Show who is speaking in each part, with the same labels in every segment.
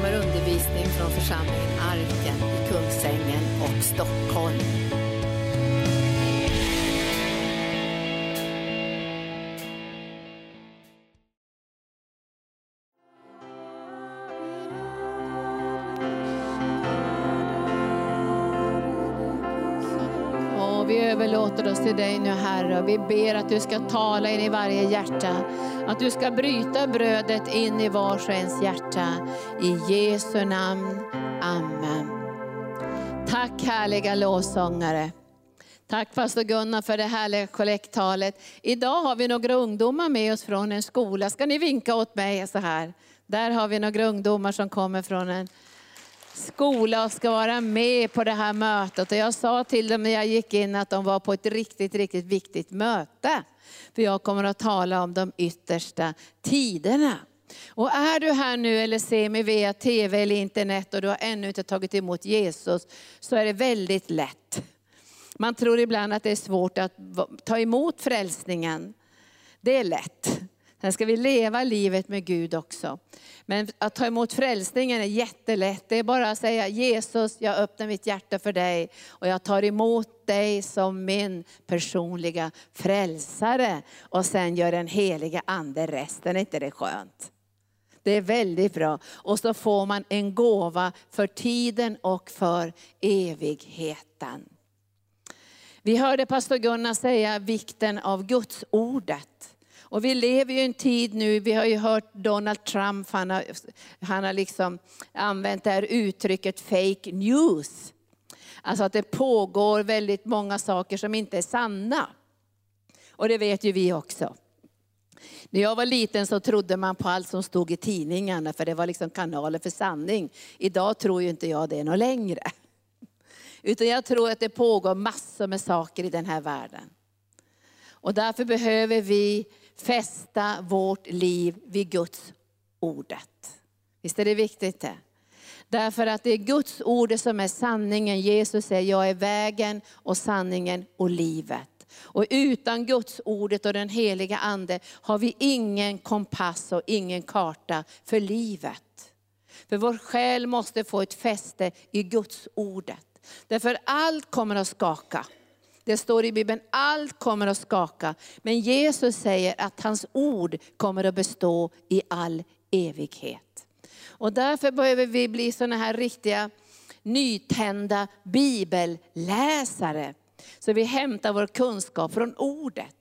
Speaker 1: kommer undervisning från församlingen Arken i Kungsängen och Stockholm.
Speaker 2: Överlåter oss till dig nu Herre och vi ber att du ska tala in i varje hjärta. Att du ska bryta brödet in i vars och ens hjärta. I Jesu namn. Amen. Tack härliga lovsångare. Tack pastor Gunnar för det härliga kollekttalet. Idag har vi några ungdomar med oss från en skola. Ska ni vinka åt mig så här? Där har vi några ungdomar som kommer från en skola och ska vara med på det här mötet. Och jag sa till dem när jag gick in att de var på ett riktigt, riktigt viktigt möte. För jag kommer att tala om de yttersta tiderna. Och är du här nu eller ser mig via TV eller internet och du har ännu inte tagit emot Jesus, så är det väldigt lätt. Man tror ibland att det är svårt att ta emot frälsningen. Det är lätt. Sen ska vi leva livet med Gud också. Men att ta emot frälsningen är jättelätt. Det är bara att säga Jesus, jag öppnar mitt hjärta för dig och jag tar emot dig som min personliga frälsare. Och sen gör den heliga ande resten. Är inte det skönt? Det är väldigt bra. Och så får man en gåva för tiden och för evigheten. Vi hörde pastor Gunnar säga vikten av Guds ordet. Och vi lever ju i en tid nu, vi har ju hört Donald Trump, han har, han har liksom använt det här uttrycket fake news. Alltså att det pågår väldigt många saker som inte är sanna. Och det vet ju vi också. När jag var liten så trodde man på allt som stod i tidningarna, för det var liksom kanaler för sanning. Idag tror ju inte jag det något längre. Utan jag tror att det pågår massor med saker i den här världen. Och därför behöver vi fästa vårt liv vid Guds ordet. Visst är det viktigt det? Därför att det är Guds ord som är sanningen. Jesus säger, jag är vägen och sanningen och livet. Och utan Guds ordet och den heliga ande har vi ingen kompass och ingen karta för livet. För vår själ måste få ett fäste i Guds ordet. Därför allt kommer att skaka. Det står i Bibeln, allt kommer att skaka. Men Jesus säger att hans ord kommer att bestå i all evighet. Och därför behöver vi bli sådana här riktiga nytända bibelläsare. Så vi hämtar vår kunskap från ordet.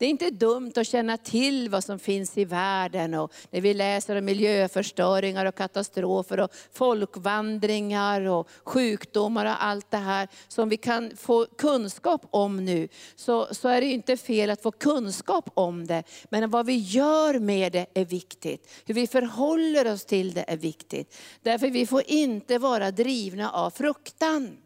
Speaker 2: Det är inte dumt att känna till vad som finns i världen och när vi läser om miljöförstöringar och katastrofer och folkvandringar och sjukdomar och allt det här som vi kan få kunskap om nu. Så, så är det inte fel att få kunskap om det. Men vad vi gör med det är viktigt. Hur vi förhåller oss till det är viktigt. Därför vi får inte vara drivna av fruktan.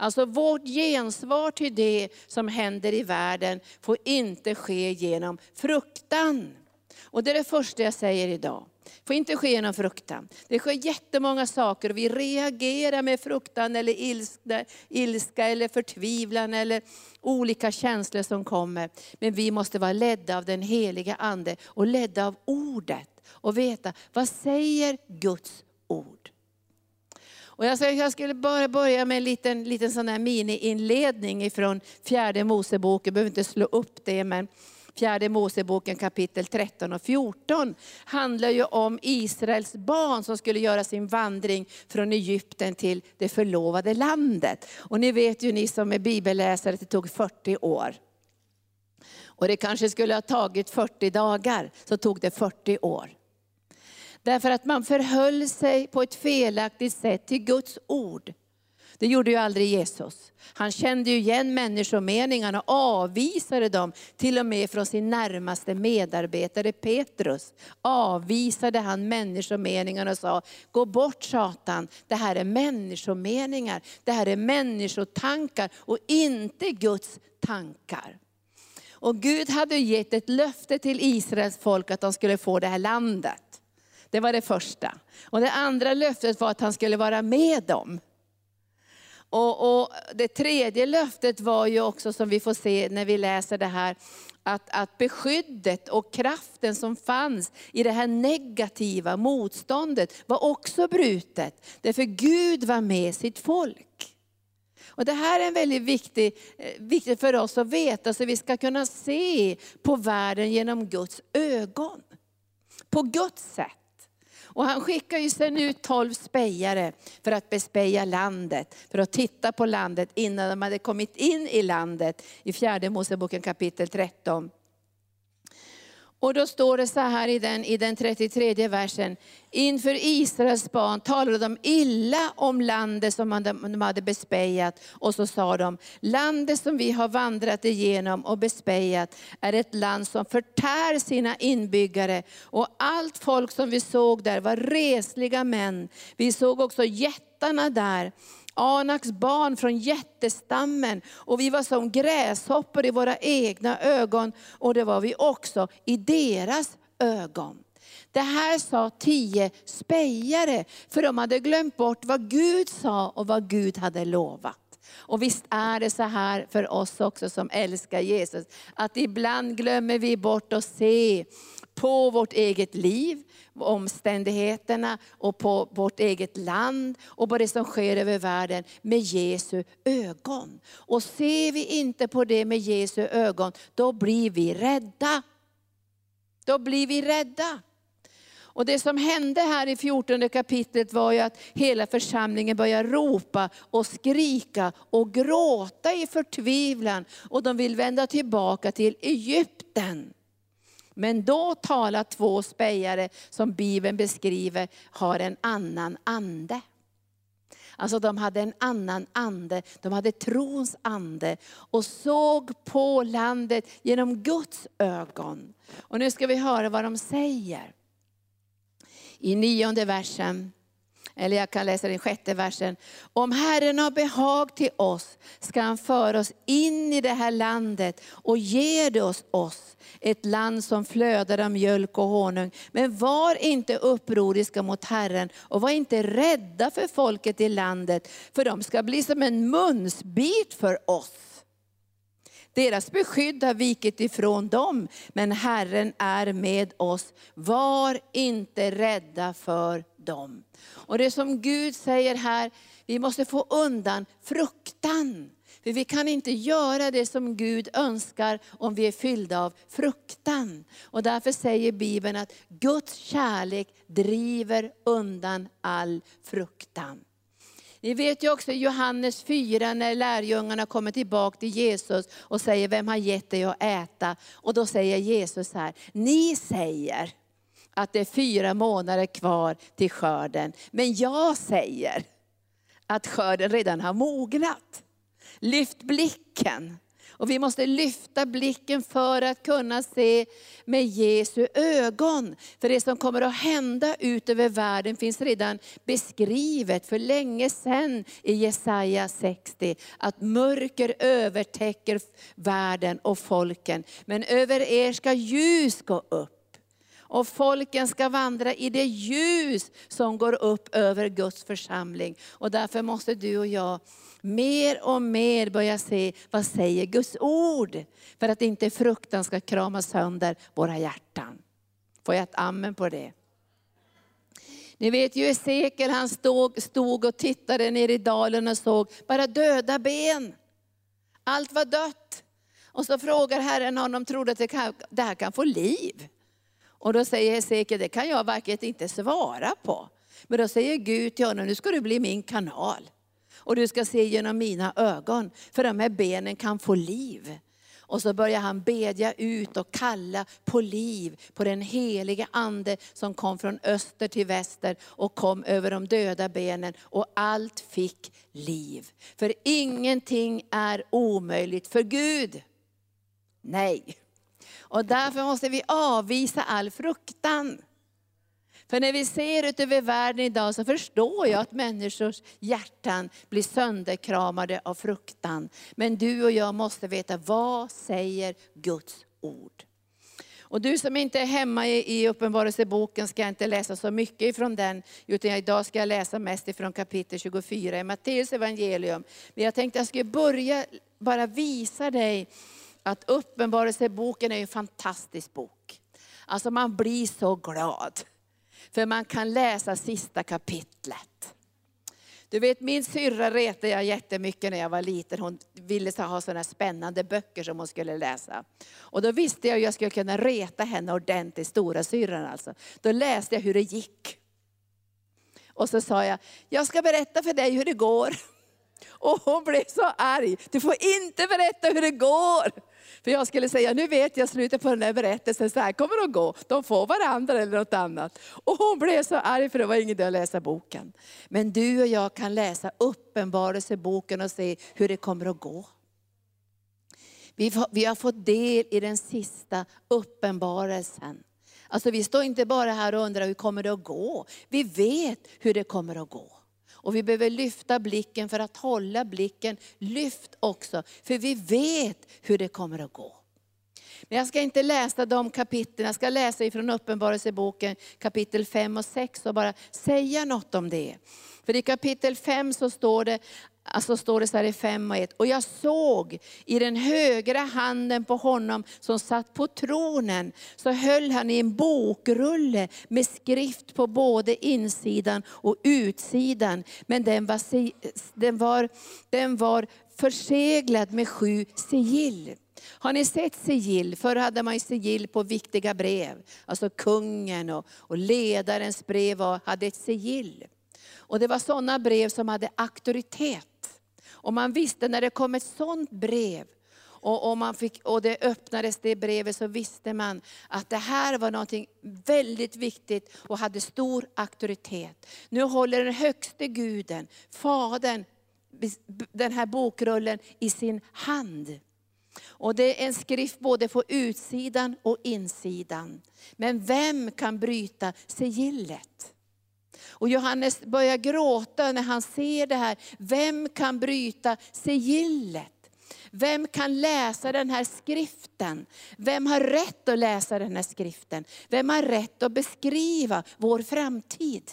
Speaker 2: Alltså vårt gensvar till det som händer i världen får inte ske genom fruktan. Och det är det första jag säger idag. Det får inte ske genom fruktan. Det sker jättemånga saker och vi reagerar med fruktan eller ilska, ilska eller förtvivlan eller olika känslor som kommer. Men vi måste vara ledda av den heliga Ande och ledda av ordet. Och veta, vad säger Guds ord? Och jag, jag skulle bara börja med en liten, liten sån här mini-inledning ifrån fjärde Moseboken, jag behöver inte slå upp det, men fjärde Moseboken kapitel 13 och 14 handlar ju om Israels barn som skulle göra sin vandring från Egypten till det förlovade landet. Och ni vet ju ni som är bibelläsare att det tog 40 år. Och det kanske skulle ha tagit 40 dagar, så tog det 40 år. Därför att man förhöll sig på ett felaktigt sätt till Guds ord. Det gjorde ju aldrig Jesus. Han kände ju igen människomeningarna och avvisade dem, till och med från sin närmaste medarbetare Petrus. Avvisade han människomeningarna och sa, gå bort Satan, det här är människomeningar, det här är människotankar och inte Guds tankar. Och Gud hade gett ett löfte till Israels folk att de skulle få det här landet. Det var det första. Och det andra löftet var att han skulle vara med dem. Och, och Det tredje löftet var ju också, som vi får se när vi läser det här, att, att beskyddet och kraften som fanns i det här negativa motståndet var också brutet. Därför Gud var med sitt folk. Och Det här är en väldigt viktig, eh, viktigt för oss att veta, så vi ska kunna se på världen genom Guds ögon. På Guds sätt. Och han skickar ju sen ut tolv spejare för att bespeja landet, för att titta på landet innan de hade kommit in i landet. I fjärde Moseboken kapitel 13. Och då står det så här i den, i den 33 versen. Inför Israels barn talade de illa om landet som de hade bespejat. Och så sa de, landet som vi har vandrat igenom och bespejat är ett land som förtär sina inbyggare. Och allt folk som vi såg där var resliga män. Vi såg också jättarna där Anaks barn från jättestammen och vi var som gräshoppor i våra egna ögon och det var vi också i deras ögon. Det här sa tio spejare, för de hade glömt bort vad Gud sa och vad Gud hade lovat. Och visst är det så här för oss också som älskar Jesus, att ibland glömmer vi bort att se på vårt eget liv, omständigheterna och på vårt eget land och på det som sker över världen med Jesu ögon. Och ser vi inte på det med Jesu ögon, då blir vi rädda. Då blir vi rädda. Och det som hände här i 14 kapitlet var ju att hela församlingen började ropa och skrika och gråta i förtvivlan. Och de vill vända tillbaka till Egypten. Men då talar två spejare, som Bibeln beskriver, har en annan ande. Alltså de hade en annan ande, de hade trons ande och såg på landet genom Guds ögon. Och nu ska vi höra vad de säger. I nionde versen, eller jag kan läsa den sjätte versen. Om Herren har behag till oss ska han föra oss in i det här landet och ge det oss, oss ett land som flödar av mjölk och honung. Men var inte upproriska mot Herren och var inte rädda för folket i landet, för de ska bli som en munsbit för oss. Deras beskydd har vikit ifrån dem, men Herren är med oss. Var inte rädda för dem. Och det som Gud säger här, vi måste få undan fruktan. För vi kan inte göra det som Gud önskar om vi är fyllda av fruktan. Och därför säger Bibeln att Guds kärlek driver undan all fruktan. Ni vet ju också Johannes 4 när lärjungarna kommer tillbaka till Jesus och säger, vem har gett dig att äta? Och då säger Jesus här, ni säger att det är fyra månader kvar till skörden. Men jag säger att skörden redan har mognat. Lyft blicken. Och vi måste lyfta blicken för att kunna se med Jesu ögon. För det som kommer att hända ut över världen finns redan beskrivet för länge sedan i Jesaja 60. Att mörker övertäcker världen och folken. Men över er ska ljus gå upp och folken ska vandra i det ljus som går upp över Guds församling. Och därför måste du och jag mer och mer börja se, vad säger Guds ord? För att inte fruktan ska krama sönder våra hjärtan. Får jag ett amen på det? Ni vet ju Esekiel, han stod, stod och tittade ner i dalen och såg bara döda ben. Allt var dött. Och så frågar Herren honom, tror du att det, kan, det här kan få liv? Och då säger Hesekiel, det kan jag verkligen inte svara på. Men då säger Gud till honom, nu ska du bli min kanal. Och du ska se genom mina ögon, för de här benen kan få liv. Och så börjar han bedja ut och kalla på liv, på den heliga ande som kom från öster till väster och kom över de döda benen. Och allt fick liv. För ingenting är omöjligt för Gud. Nej. Och därför måste vi avvisa all fruktan. För när vi ser ut över världen idag så förstår jag att människors hjärtan blir sönderkramade av fruktan. Men du och jag måste veta, vad säger Guds ord? Och du som inte är hemma i, i Uppenbarelseboken ska jag inte läsa så mycket ifrån den, utan idag ska jag läsa mest ifrån kapitel 24 i Matteus evangelium. Men jag tänkte jag skulle börja bara visa dig att Uppenbarelseboken är en fantastisk bok. Alltså man blir så glad, för man kan läsa sista kapitlet. Du vet min syrra retade jag jättemycket när jag var liten. Hon ville ha sådana spännande böcker som hon skulle läsa. Och då visste jag att jag skulle kunna reta henne ordentligt, stora syrran alltså. Då läste jag hur det gick. Och så sa jag, jag ska berätta för dig hur det går. Och hon blev så arg. Du får inte berätta hur det går. För jag skulle säga, nu vet jag slutet på den här berättelsen, så här kommer det att gå. De får varandra eller något annat. Och hon blev så arg för det var ingen idé att läsa boken. Men du och jag kan läsa uppenbarelseboken och se hur det kommer att gå. Vi har fått del i den sista uppenbarelsen. Alltså vi står inte bara här och undrar hur kommer det att gå. Vi vet hur det kommer att gå. Och vi behöver lyfta blicken för att hålla blicken lyft också. För vi vet hur det kommer att gå. Men jag ska inte läsa de kapitlen, jag ska läsa ifrån Uppenbarelseboken kapitel 5 och 6 och bara säga något om det. För i kapitel 5 så står det Alltså står det så här i 5 och 1. Och jag såg i den högra handen på honom som satt på tronen, så höll han i en bokrulle med skrift på både insidan och utsidan. Men den var, den var, den var förseglad med sju sigill. Har ni sett sigill? Förr hade man sigill på viktiga brev. Alltså kungen och, och ledarens brev hade ett sigill. Och det var sådana brev som hade auktoritet. Och man visste när det kom ett sådant brev, och, och, man fick, och det öppnades det brevet, så visste man att det här var något väldigt viktigt och hade stor auktoritet. Nu håller den högste guden, Fadern, den här bokrullen i sin hand. Och det är en skrift både på utsidan och insidan. Men vem kan bryta sigillet? Och Johannes börjar gråta när han ser det här. Vem kan bryta sigillet? Vem kan läsa den här skriften? Vem har rätt att läsa den här skriften? Vem har rätt att beskriva vår framtid?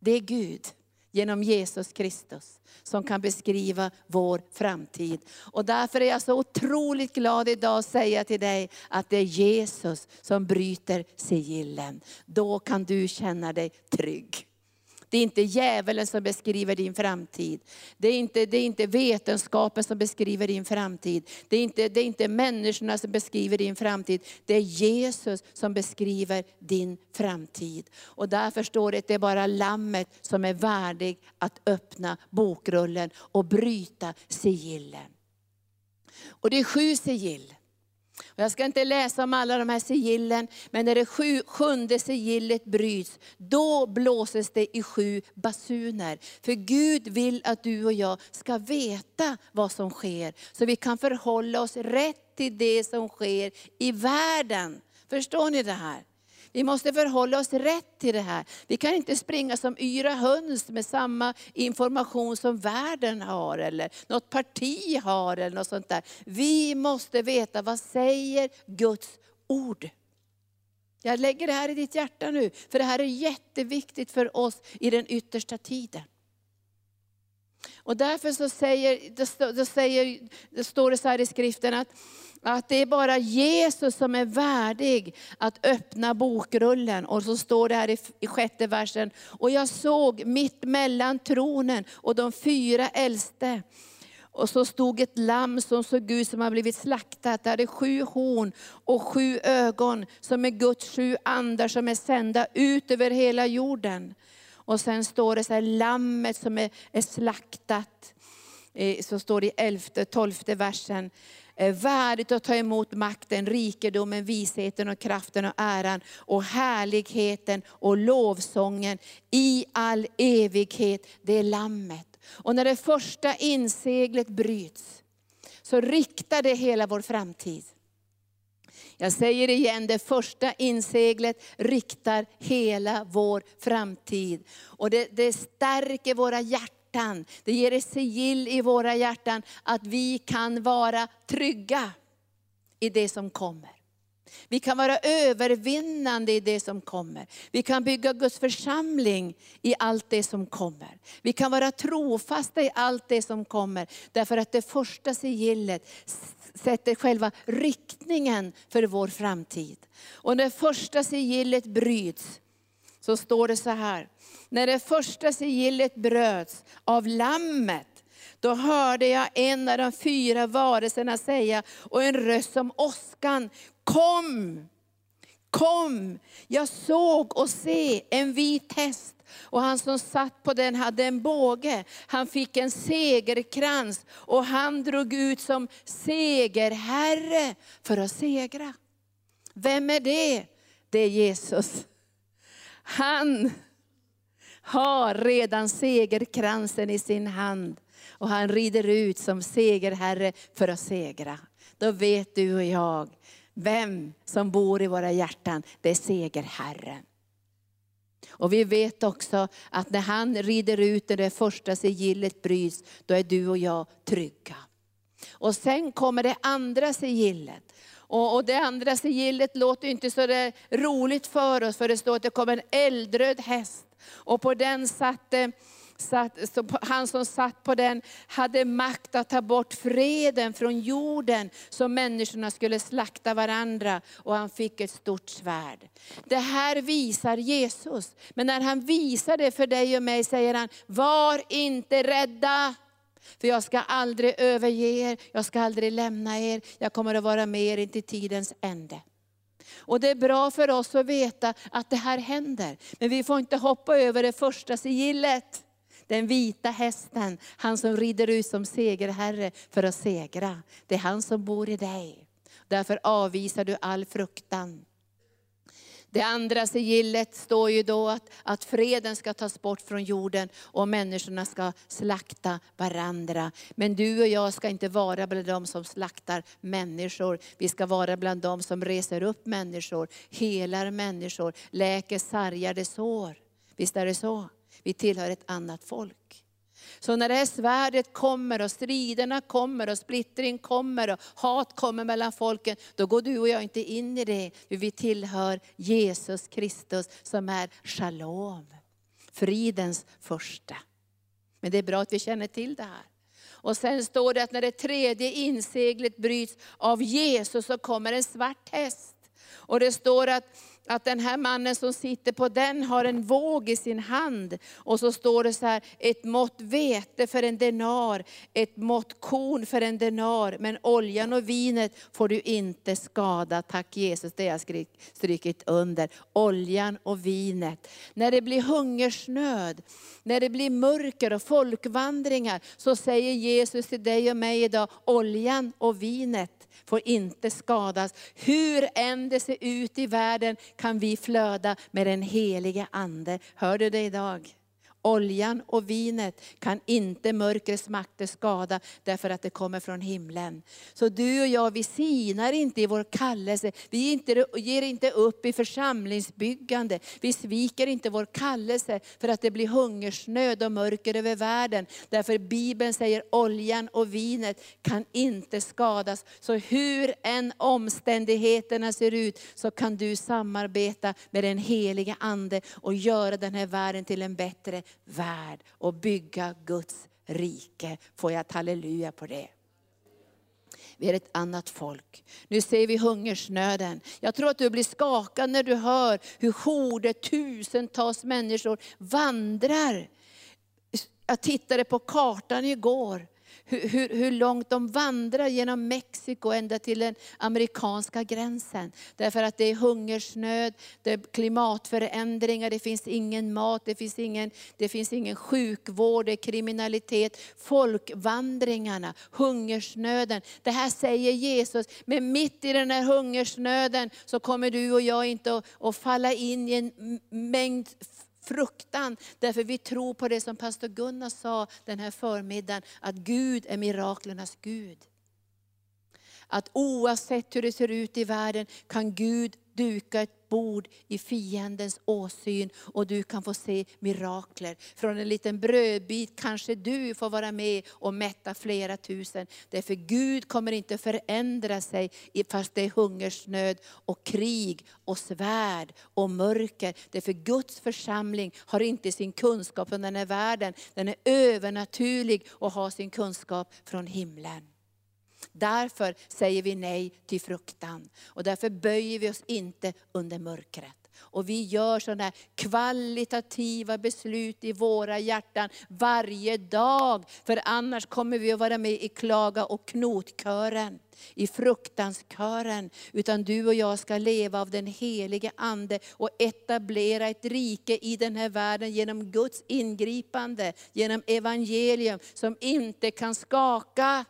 Speaker 2: Det är Gud genom Jesus Kristus som kan beskriva vår framtid. Och därför är jag så otroligt glad idag att säga till dig att det är Jesus som bryter sigillen. Då kan du känna dig trygg. Det är inte djävulen som beskriver din framtid. Det är inte, det är inte vetenskapen som beskriver din framtid. Det är, inte, det är inte människorna som beskriver din framtid. Det är Jesus som beskriver din framtid. Och därför står det att det är bara lammet som är värdig att öppna bokrullen och bryta sigillen. Och det är sju sigill. Jag ska inte läsa om alla de här sigillen, men när det sju, sjunde sigillet bryts, då blåses det i sju basuner. För Gud vill att du och jag ska veta vad som sker, så vi kan förhålla oss rätt till det som sker i världen. Förstår ni det här? Vi måste förhålla oss rätt till det här. Vi kan inte springa som yra höns med samma information som världen har, eller något parti har, eller något sånt där. Vi måste veta, vad säger Guds ord? Jag lägger det här i ditt hjärta nu, för det här är jätteviktigt för oss i den yttersta tiden. Och därför så säger, det, säger, då står det så här i skriften att att det är bara Jesus som är värdig att öppna bokrullen. Och så står det här i, i sjätte versen, och jag såg mitt mellan tronen och de fyra äldste. Och så stod ett lamm som såg ut som har blivit slaktat. Det hade sju horn och sju ögon, som är Guds sju andar som är sända ut över hela jorden. Och sen står det så här, lammet som är, är slaktat. Eh, så står det i elfte, tolfte versen Eh, värdigt att ta emot makten, rikedomen, visheten och kraften och äran och härligheten och lovsången i all evighet. Det är lammet. Och när det första inseglet bryts, så riktar det hela vår framtid. Jag säger igen, det första inseglet riktar hela vår framtid. Och det, det stärker våra hjärtan hjärtan. Det ger ett sigill i våra hjärtan att vi kan vara trygga i det som kommer. Vi kan vara övervinnande i det som kommer. Vi kan bygga Guds församling i allt det som kommer. Vi kan vara trofasta i allt det som kommer. Därför att det första sigillet sätter själva riktningen för vår framtid. Och när första sigillet bryts, så står det så här. När det första sigillet bröts av lammet, då hörde jag en av de fyra varelserna säga, och en röst som åskan, kom, kom. Jag såg och se en vit häst och han som satt på den hade en båge. Han fick en segerkrans och han drog ut som segerherre för att segra. Vem är det? Det är Jesus. Han har redan segerkransen i sin hand och han rider ut som segerherre för att segra. Då vet du och jag vem som bor i våra hjärtan. Det är segerherren. Och vi vet också att när han rider ut och det första sigillet bryts, då är du och jag trygga. Och sen kommer det andra sigillet. Och, och det andra sigillet låter inte så det roligt för oss, för det står att det kommer en eldröd häst. Och på den satt satt, han som satt på den hade makt att ta bort freden från jorden, så människorna skulle slakta varandra. Och han fick ett stort svärd. Det här visar Jesus. Men när han visar det för dig och mig säger han, var inte rädda. För jag ska aldrig överge er, jag ska aldrig lämna er, jag kommer att vara med er in till tidens ände. Och det är bra för oss att veta att det här händer. Men vi får inte hoppa över det första sigillet. Den vita hästen, han som rider ut som segerherre för att segra. Det är han som bor i dig. Därför avvisar du all fruktan. Det andra sigillet står ju då att, att freden ska tas bort från jorden och människorna ska slakta varandra. Men du och jag ska inte vara bland de som slaktar människor. Vi ska vara bland de som reser upp människor, helar människor, läker sargade sår. Visst är det så? Vi tillhör ett annat folk. Så när det här svärdet kommer och striderna kommer och splittring kommer och hat kommer mellan folken, då går du och jag inte in i det. Vi tillhör Jesus Kristus som är shalom, fridens första. Men det är bra att vi känner till det här. Och sen står det att när det tredje inseglet bryts av Jesus så kommer en svart häst. Och det står att att den här mannen som sitter på den har en våg i sin hand. Och så står det så här, ett mått vete för en denar, ett mått korn för en denar. Men oljan och vinet får du inte skada. Tack Jesus, det har jag strykit under. Oljan och vinet. När det blir hungersnöd, när det blir mörker och folkvandringar, så säger Jesus till dig och mig idag, oljan och vinet får inte skadas. Hur än det ser ut i världen kan vi flöda med den helige Ande. Hör du det idag? Oljan och vinet kan inte mörkrets makter skada, därför att det kommer från himlen. Så du och jag, vi sinar inte i vår kallelse. Vi inte, ger inte upp i församlingsbyggande. Vi sviker inte vår kallelse för att det blir hungersnöd och mörker över världen. Därför Bibeln säger oljan och vinet kan inte skadas. Så hur än omständigheterna ser ut, så kan du samarbeta med den helige Ande och göra den här världen till en bättre värld och bygga Guds rike. Får jag ett halleluja på det? Vi är ett annat folk. Nu ser vi hungersnöden. Jag tror att du blir skakad när du hör hur horder, tusentals människor vandrar. Jag tittade på kartan igår hur, hur, hur, långt de vandrar genom Mexiko ända till den amerikanska gränsen. Därför att det är hungersnöd, det är klimatförändringar, det finns ingen mat, det finns ingen, det finns ingen sjukvård, det är kriminalitet. Folkvandringarna, hungersnöden. Det här säger Jesus, men mitt i den här hungersnöden så kommer du och jag inte att, att falla in i en mängd fruktan. Därför vi tror på det som pastor Gunnar sa den här förmiddagen, att Gud är miraklernas Gud. Att oavsett hur det ser ut i världen kan Gud duka ett bord i fiendens åsyn och du kan få se mirakler. Från en liten brödbit kanske du får vara med och mätta flera tusen. Därför Gud kommer inte förändra sig fast det är hungersnöd och krig och svärd och mörker. Därför Guds församling har inte sin kunskap från den här världen. Den är övernaturlig och har sin kunskap från himlen. Därför säger vi nej till fruktan. Och därför böjer vi oss inte under mörkret. Och vi gör sådana kvalitativa beslut i våra hjärtan varje dag. För annars kommer vi att vara med i klaga och knotkören, i fruktanskören. Utan du och jag ska leva av den helige Ande och etablera ett rike i den här världen genom Guds ingripande, genom evangelium som inte kan skaka.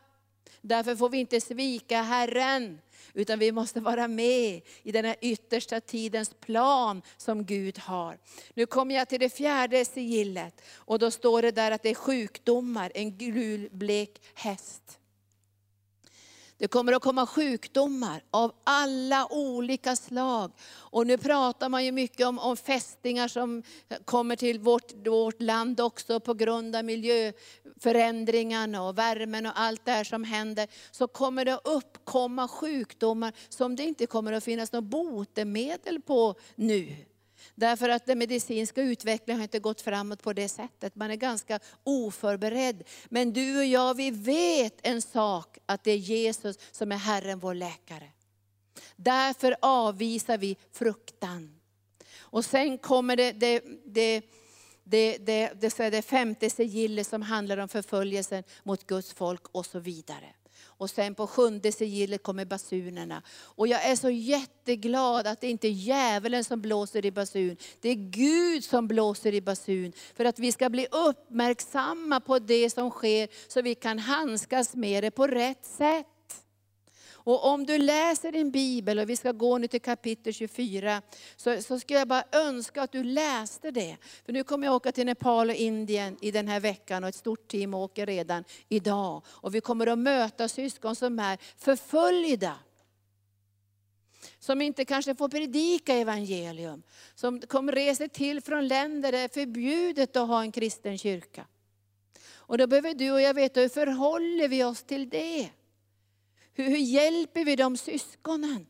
Speaker 2: Därför får vi inte svika Herren, utan vi måste vara med i den här yttersta tidens plan som Gud har. Nu kommer jag till det fjärde sigillet och då står det där att det är sjukdomar, en gulblek häst. Det kommer att komma sjukdomar av alla olika slag. Och nu pratar man ju mycket om, om fästingar som kommer till vårt, vårt land också på grund av miljöförändringarna och värmen och allt det här som händer. Så kommer det uppkomma sjukdomar som det inte kommer att finnas något botemedel på nu. Därför att den medicinska utvecklingen har inte gått framåt på det sättet. Man är ganska oförberedd. Men du och jag, vi vet en sak, att det är Jesus som är Herren vår läkare. Därför avvisar vi fruktan. Och sen kommer det, det, det det, det, det, det femte sigillet som handlar om förföljelsen mot Guds folk och så vidare. Och sen på sjunde sigillet kommer basunerna. Och jag är så jätteglad att det inte är djävulen som blåser i basun. Det är Gud som blåser i basun. För att vi ska bli uppmärksamma på det som sker, så vi kan handskas med det på rätt sätt. Och om du läser din bibel, och vi ska gå nu till kapitel 24, så, så skulle jag bara önska att du läste det. För nu kommer jag åka till Nepal och Indien i den här veckan och ett stort team åker redan idag. Och vi kommer att möta syskon som är förföljda. Som inte kanske får predika evangelium. Som kommer resa till från länder där det är förbjudet att ha en kristen kyrka. Och då behöver du och jag veta hur förhåller vi oss till det? Hur, hur hjälper vi de syskonen?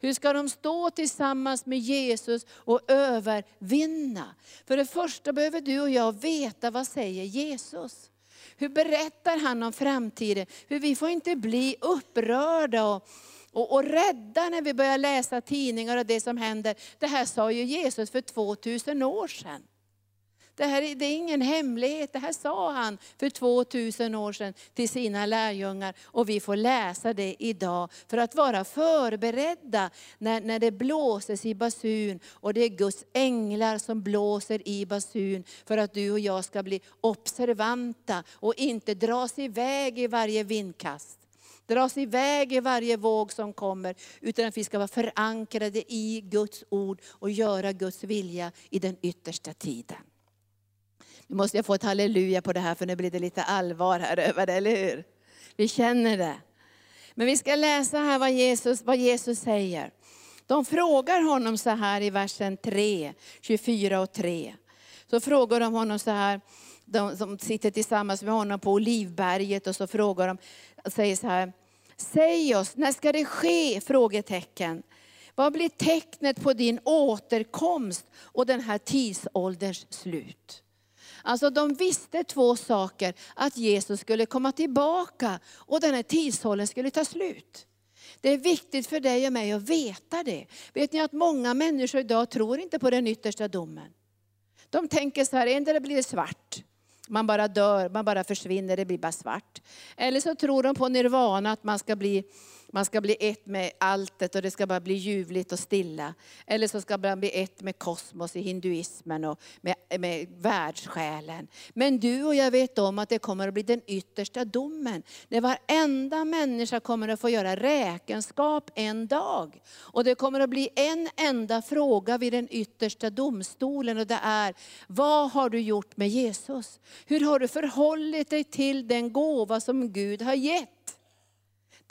Speaker 2: Hur ska de stå tillsammans med Jesus och övervinna? För det första behöver du och jag veta vad säger Jesus? Hur berättar han om framtiden? Hur vi får inte bli upprörda och, och, och rädda när vi börjar läsa tidningar och det som händer. Det här sa ju Jesus för 2000 år sedan. Det här det är ingen hemlighet, det här sa han för 2000 år sedan till sina lärjungar. Och vi får läsa det idag för att vara förberedda när, när det blåses i basun. Och det är Guds änglar som blåser i basun för att du och jag ska bli observanta och inte dras iväg i varje vindkast dras iväg i varje våg som kommer, utan att vi ska vara förankrade i Guds ord och göra Guds vilja i den yttersta tiden. Nu måste jag få ett halleluja på det här för nu blir det lite allvar här över det, eller hur? Vi känner det. Men vi ska läsa här vad Jesus, vad Jesus säger. De frågar honom så här i versen 3, 24 och 3. Så frågar de honom så här, de som sitter tillsammans med honom på Olivberget och så frågar de, säger så här, säg oss, när ska det ske? Frågetecken. Vad blir tecknet på din återkomst och den här tidsålderns slut? Alltså de visste två saker, att Jesus skulle komma tillbaka och den här tidshållen skulle ta slut. Det är viktigt för dig och mig att veta det. Vet ni att många människor idag tror inte på den yttersta domen. De tänker så här, endera blir det svart, man bara dör, man bara försvinner, det blir bara svart. Eller så tror de på nirvana, att man ska bli man ska bli ett med alltet och det ska bara bli ljuvligt och stilla. Eller så ska man bli ett med kosmos i hinduismen och med, med världssjälen. Men du och jag vet om att det kommer att bli den yttersta domen. När varenda människa kommer att få göra räkenskap en dag. Och det kommer att bli en enda fråga vid den yttersta domstolen och det är, vad har du gjort med Jesus? Hur har du förhållit dig till den gåva som Gud har gett?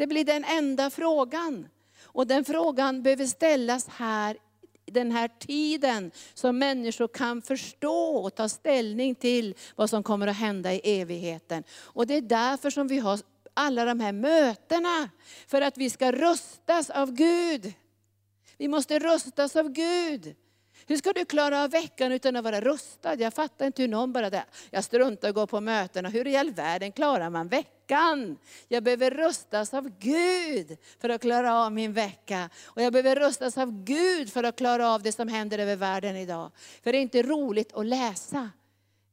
Speaker 2: Det blir den enda frågan. Och den frågan behöver ställas här den här tiden Så människor kan förstå och ta ställning till vad som kommer att hända i evigheten. Och det är därför som vi har alla de här mötena. För att vi ska rustas av Gud. Vi måste rustas av Gud. Hur ska du klara av veckan utan att vara rustad? Jag fattar inte hur någon bara, där, jag struntar och går på mötena. Hur i all världen klarar man veckan? Jag behöver rustas av Gud för att klara av min vecka. Och jag behöver rustas av Gud för att klara av det som händer över världen idag. För det är inte roligt att läsa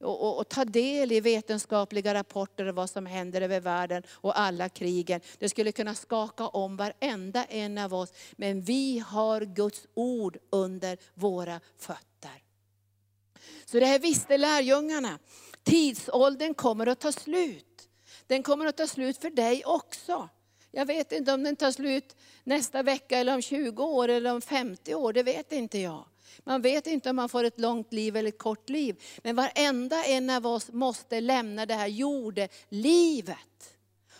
Speaker 2: och, och, och, ta del i vetenskapliga rapporter om vad som händer över världen och alla krigen. Det skulle kunna skaka om varenda en av oss. Men vi har Guds ord under våra fötter. Så det här visste lärjungarna. Tidsåldern kommer att ta slut. Den kommer att ta slut för dig också. Jag vet inte om den tar slut nästa vecka, eller om 20 år, eller om 50 år. Det vet inte jag. Man vet inte om man får ett långt liv eller ett kort liv. Men varenda en av oss måste lämna det här jordelivet.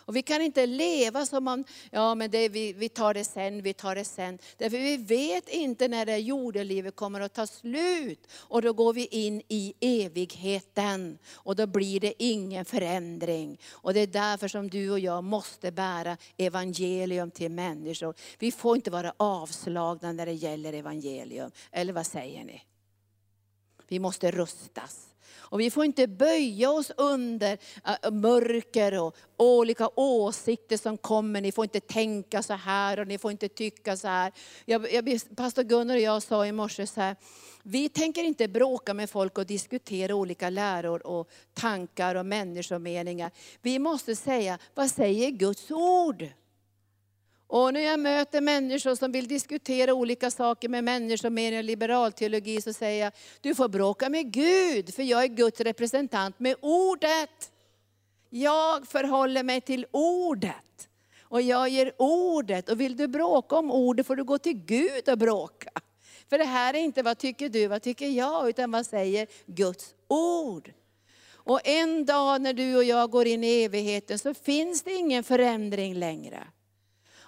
Speaker 2: Och vi kan inte leva som om, ja men det, vi, vi tar det sen, vi tar det sen. Därför vi vet inte när det jordelivet kommer att ta slut. Och då går vi in i evigheten. Och då blir det ingen förändring. Och det är därför som du och jag måste bära evangelium till människor. Vi får inte vara avslagna när det gäller evangelium. Eller vad säger ni? Vi måste rustas. Och vi får inte böja oss under eh, mörker och olika åsikter som kommer. Ni får inte tänka så här och ni får inte tycka så här. Jag, jag, Pastor Gunnar och jag sa i morse så här, vi tänker inte bråka med folk och diskutera olika läror och tankar och människomeningar. Vi måste säga, vad säger Guds ord? Och när jag möter människor som vill diskutera olika saker med människor med en liberal teologi så säger jag, du får bråka med Gud, för jag är Guds representant med ordet. Jag förhåller mig till ordet. Och jag ger ordet. Och vill du bråka om ordet får du gå till Gud och bråka. För det här är inte vad tycker du, vad tycker jag, utan vad säger Guds ord. Och en dag när du och jag går in i evigheten så finns det ingen förändring längre.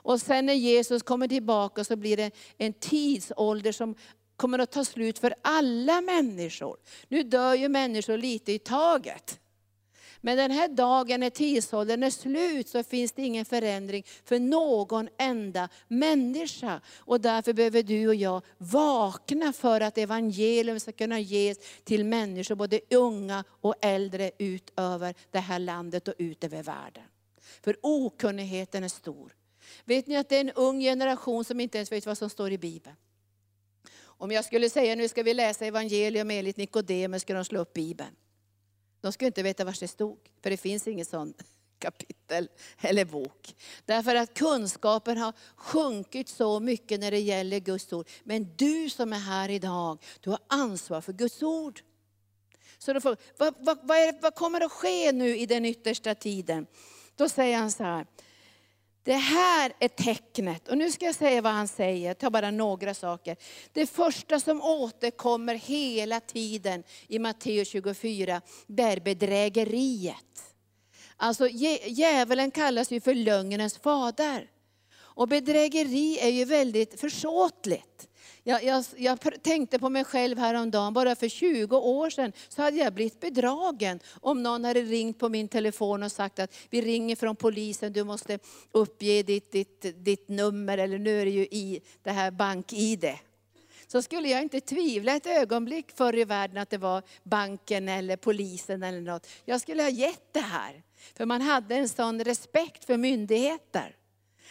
Speaker 2: Och sen när Jesus kommer tillbaka så blir det en tidsålder som kommer att ta slut för alla människor. Nu dör ju människor lite i taget. Men den här dagen när tidsåldern är slut så finns det ingen förändring för någon enda människa. Och därför behöver du och jag vakna för att evangelium ska kunna ges till människor, både unga och äldre, ut över det här landet och ut över världen. För okunnigheten är stor. Vet ni att det är en ung generation som inte ens vet vad som står i Bibeln? Om jag skulle säga nu ska vi läsa evangelium enligt Nikodemus, skulle de slå upp Bibeln. De skulle inte veta var det stod, för det finns ingen sån kapitel eller bok. Därför att kunskapen har sjunkit så mycket när det gäller Guds ord. Men du som är här idag, du har ansvar för Guds ord. Så då får, vad, vad, vad, är, vad kommer att ske nu i den yttersta tiden? Då säger han så här, det här är tecknet. Och nu ska jag säga vad han säger, jag tar bara några saker. Det första som återkommer hela tiden i Matteus 24, det är bedrägeriet. Alltså djävulen kallas ju för lögnens fader. Och bedrägeri är ju väldigt försåtligt. Jag, jag, jag, tänkte på mig själv häromdagen, bara för 20 år sedan så hade jag blivit bedragen. Om någon hade ringt på min telefon och sagt att vi ringer från polisen, du måste uppge ditt, ditt, ditt nummer, eller nu är det ju i det här bank-id. Så skulle jag inte tvivla ett ögonblick förr i världen att det var banken eller polisen eller något. Jag skulle ha gett det här. För man hade en sån respekt för myndigheter.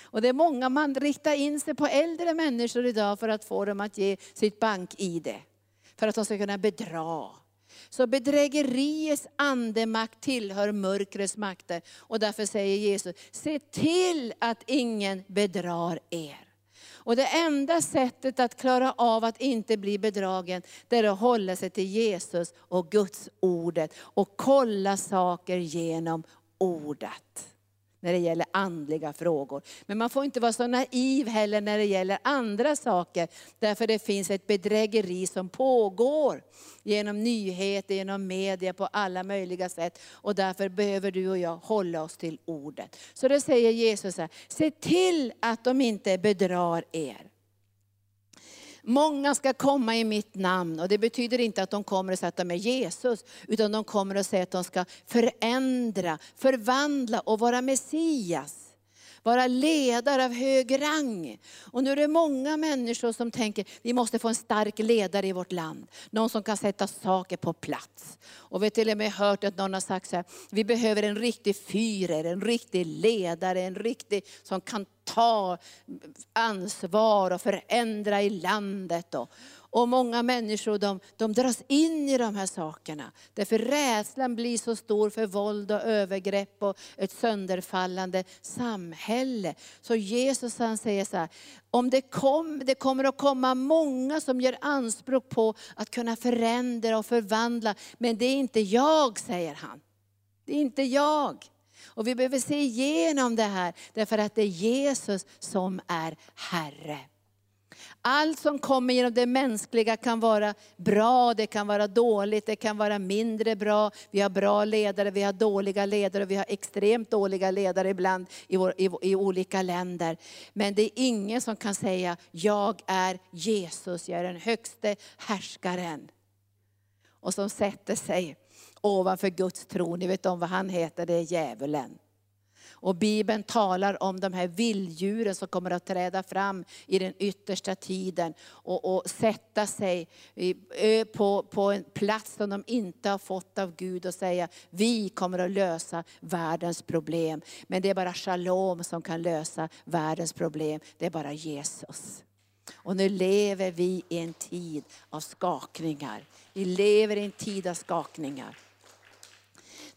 Speaker 2: Och det är många man riktar in sig på äldre människor idag för att få dem att ge sitt bank-id. För att de ska kunna bedra. Så bedrägeriets andemakt tillhör mörkrets makter. Och därför säger Jesus, se till att ingen bedrar er. Och det enda sättet att klara av att inte bli bedragen, det är att hålla sig till Jesus och Guds ordet. Och kolla saker genom ordet när det gäller andliga frågor. Men man får inte vara så naiv heller när det gäller andra saker. Därför det finns ett bedrägeri som pågår genom nyheter, genom media, på alla möjliga sätt. Och därför behöver du och jag hålla oss till ordet. Så då säger Jesus här, se till att de inte bedrar er. Många ska komma i mitt namn och det betyder inte att de kommer och säger att de är Jesus, utan de kommer och säger att de ska förändra, förvandla och vara Messias. Vara ledare av hög rang. Och nu är det många människor som tänker, vi måste få en stark ledare i vårt land. Någon som kan sätta saker på plats. Och vi har till och med hört att någon har sagt så här, vi behöver en riktig fyrer, en riktig ledare, en riktig som kan ta ansvar och förändra i landet. Och, och många människor de, de dras in i de här sakerna. Därför rädslan blir så stor för våld och övergrepp och ett sönderfallande samhälle. Så Jesus han säger så här, om det, kom, det kommer att komma många som gör anspråk på att kunna förändra och förvandla. Men det är inte jag, säger han. Det är inte jag. Och vi behöver se igenom det här, därför att det är Jesus som är Herre. Allt som kommer genom det mänskliga kan vara bra, det kan vara dåligt, det kan vara mindre bra. Vi har bra ledare, vi har dåliga ledare, vi har extremt dåliga ledare ibland i, vår, i, i olika länder. Men det är ingen som kan säga, jag är Jesus, jag är den högste härskaren. Och som sätter sig ovanför Guds tron. Ni vet om vad han heter, det är djävulen. Och Bibeln talar om de här vilddjuren som kommer att träda fram i den yttersta tiden och, och sätta sig på, på en plats som de inte har fått av Gud och säga, vi kommer att lösa världens problem. Men det är bara shalom som kan lösa världens problem. Det är bara Jesus. Och nu lever vi i en tid av skakningar. Vi lever i en tid av skakningar.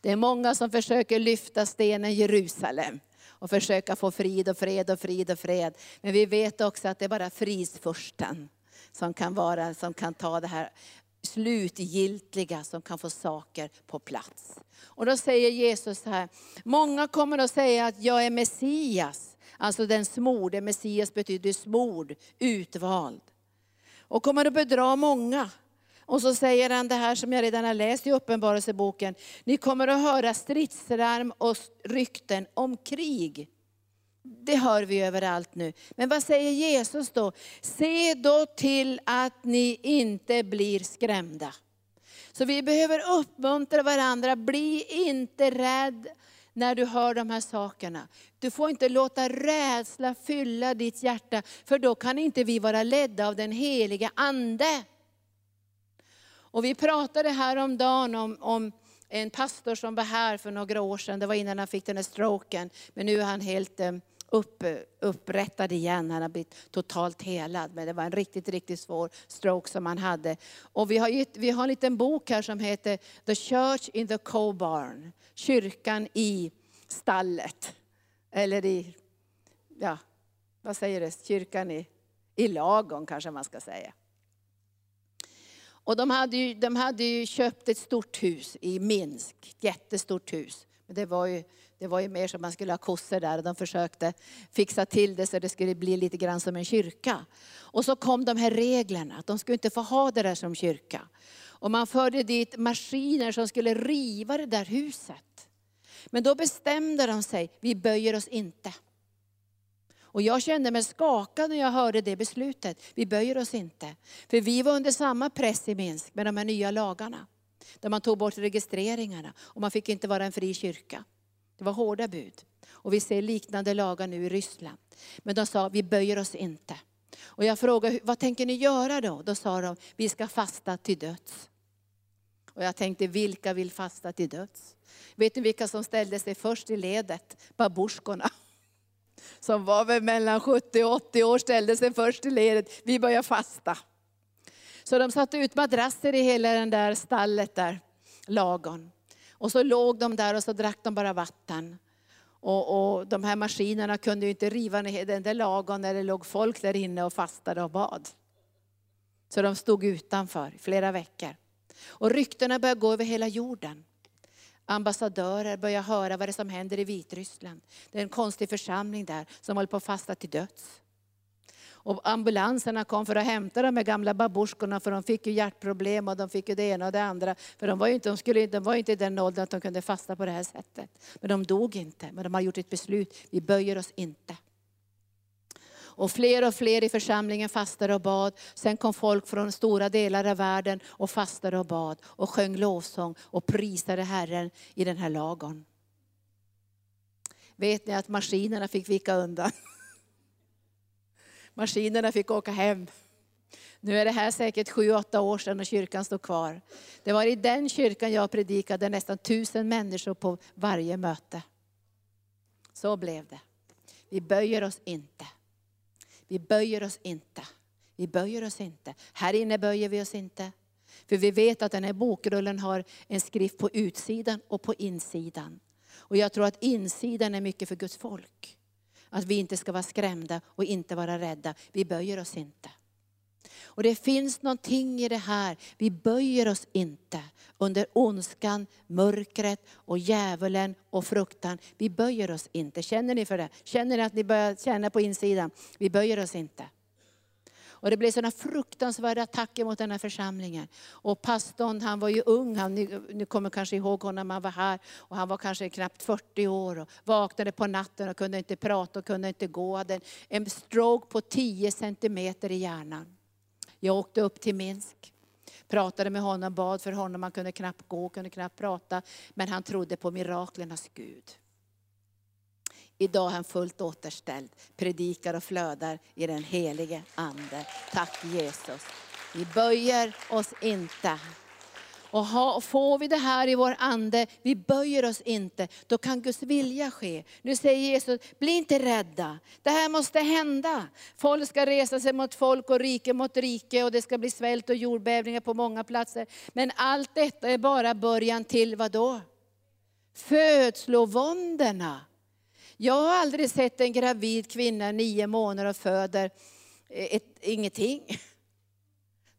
Speaker 2: Det är många som försöker lyfta stenen Jerusalem och försöka få frid och fred och frid och fred. Men vi vet också att det är bara fridsfursten som kan, vara, som kan ta det här slutgiltiga, som kan få saker på plats. Och då säger Jesus här, många kommer att säga att jag är Messias, alltså den smorde, Messias betyder smord, utvald. Och kommer att bedra många. Och så säger han det här som jag redan har läst i Uppenbarelseboken. Ni kommer att höra stridslarm och rykten om krig. Det hör vi överallt nu. Men vad säger Jesus då? Se då till att ni inte blir skrämda. Så vi behöver uppmuntra varandra, bli inte rädd när du hör de här sakerna. Du får inte låta rädsla fylla ditt hjärta, för då kan inte vi vara ledda av den heliga Ande. Och vi pratade häromdagen om, om en pastor som var här för några år sedan, det var innan han fick den här stroken, men nu är han helt eh, upp, upprättad igen. Han har blivit totalt helad. Men det var en riktigt, riktigt svår stroke som han hade. Och vi har, gett, vi har en liten bok här som heter The Church in the Cobarn. Kyrkan i stallet. Eller i, ja, vad säger det? Kyrkan i, i lagon kanske man ska säga. Och de hade, ju, de hade ju köpt ett stort hus i Minsk, ett jättestort hus. Men det var ju, det var ju mer som man skulle ha kossor där och de försökte fixa till det så det skulle bli lite grann som en kyrka. Och så kom de här reglerna, att de skulle inte få ha det där som kyrka. Och man förde dit maskiner som skulle riva det där huset. Men då bestämde de sig, vi böjer oss inte. Och jag kände mig skakad när jag hörde det beslutet. Vi böjer oss inte. För vi var under samma press i Minsk med de här nya lagarna. Där man tog bort registreringarna och man fick inte vara en fri kyrka. Det var hårda bud. Och vi ser liknande lagar nu i Ryssland. Men de sa, vi böjer oss inte. Och jag frågade, vad tänker ni göra då? Då sa de, vi ska fasta till döds. Och jag tänkte, vilka vill fasta till döds? Vet ni vilka som ställde sig först i ledet? Babusjkorna som var väl mellan 70 och 80 år ställde sig först i ledet. Vi började fasta. Så de satte ut madrasser i hela den där stallet där, lagon. Och så låg de där och så drack de bara vatten. Och, och de här maskinerna kunde ju inte riva ner den där lagon när det låg folk där inne och fastade och bad. Så de stod utanför i flera veckor. Och ryktena började gå över hela jorden ambassadörer börjar höra vad det är som händer i Vitryssland. Det är en konstig församling där som håller på att fasta till döds. Och ambulanserna kom för att hämta de här gamla babusjkorna för de fick ju hjärtproblem och de fick ju det ena och det andra. För de var ju inte, de skulle, de var inte i den åldern att de kunde fasta på det här sättet. Men de dog inte, men de har gjort ett beslut, vi böjer oss inte. Och fler och fler i församlingen fastade och bad. Sen kom folk från stora delar av världen och fastade och bad och sjöng lovsång och prisade Herren i den här lagon. Vet ni att maskinerna fick vika undan? Maskinerna fick åka hem. Nu är det här säkert sju, åtta år sedan och kyrkan står kvar. Det var i den kyrkan jag predikade nästan tusen människor på varje möte. Så blev det. Vi böjer oss inte. Vi böjer oss inte. Vi böjer oss inte. Här inne böjer vi oss inte. För vi vet att den här bokrullen har en skrift på utsidan och på insidan. Och jag tror att insidan är mycket för Guds folk. Att vi inte ska vara skrämda och inte vara rädda. Vi böjer oss inte. Och det finns någonting i det här, vi böjer oss inte under ondskan, mörkret och djävulen och fruktan. Vi böjer oss inte. Känner ni för det? Känner ni att ni börjar känna på insidan? Vi böjer oss inte. Och det blev sådana fruktansvärda attacker mot den här församlingen. Och pastorn, han var ju ung, han, ni, ni kommer kanske ihåg honom, han var här. Och han var kanske knappt 40 år och vaknade på natten och kunde inte prata och kunde inte gå. Hade en stroke på 10 centimeter i hjärnan. Jag åkte upp till Minsk, pratade med honom, bad för honom. Han kunde knappt gå, kunde knappt prata. Men han trodde på miraklernas Gud. Idag är han fullt återställd, predikar och flödar i den helige Ande. Tack Jesus. Vi böjer oss inte. Och ha, får vi det här i vår ande, vi böjer oss inte, då kan Guds vilja ske. Nu säger Jesus, bli inte rädda. Det här måste hända. Folk ska resa sig mot folk och rike mot rike och det ska bli svält och jordbävningar på många platser. Men allt detta är bara början till vad då? Födslovåndorna. Jag har aldrig sett en gravid kvinna nio månader och föder eh, ett, ingenting.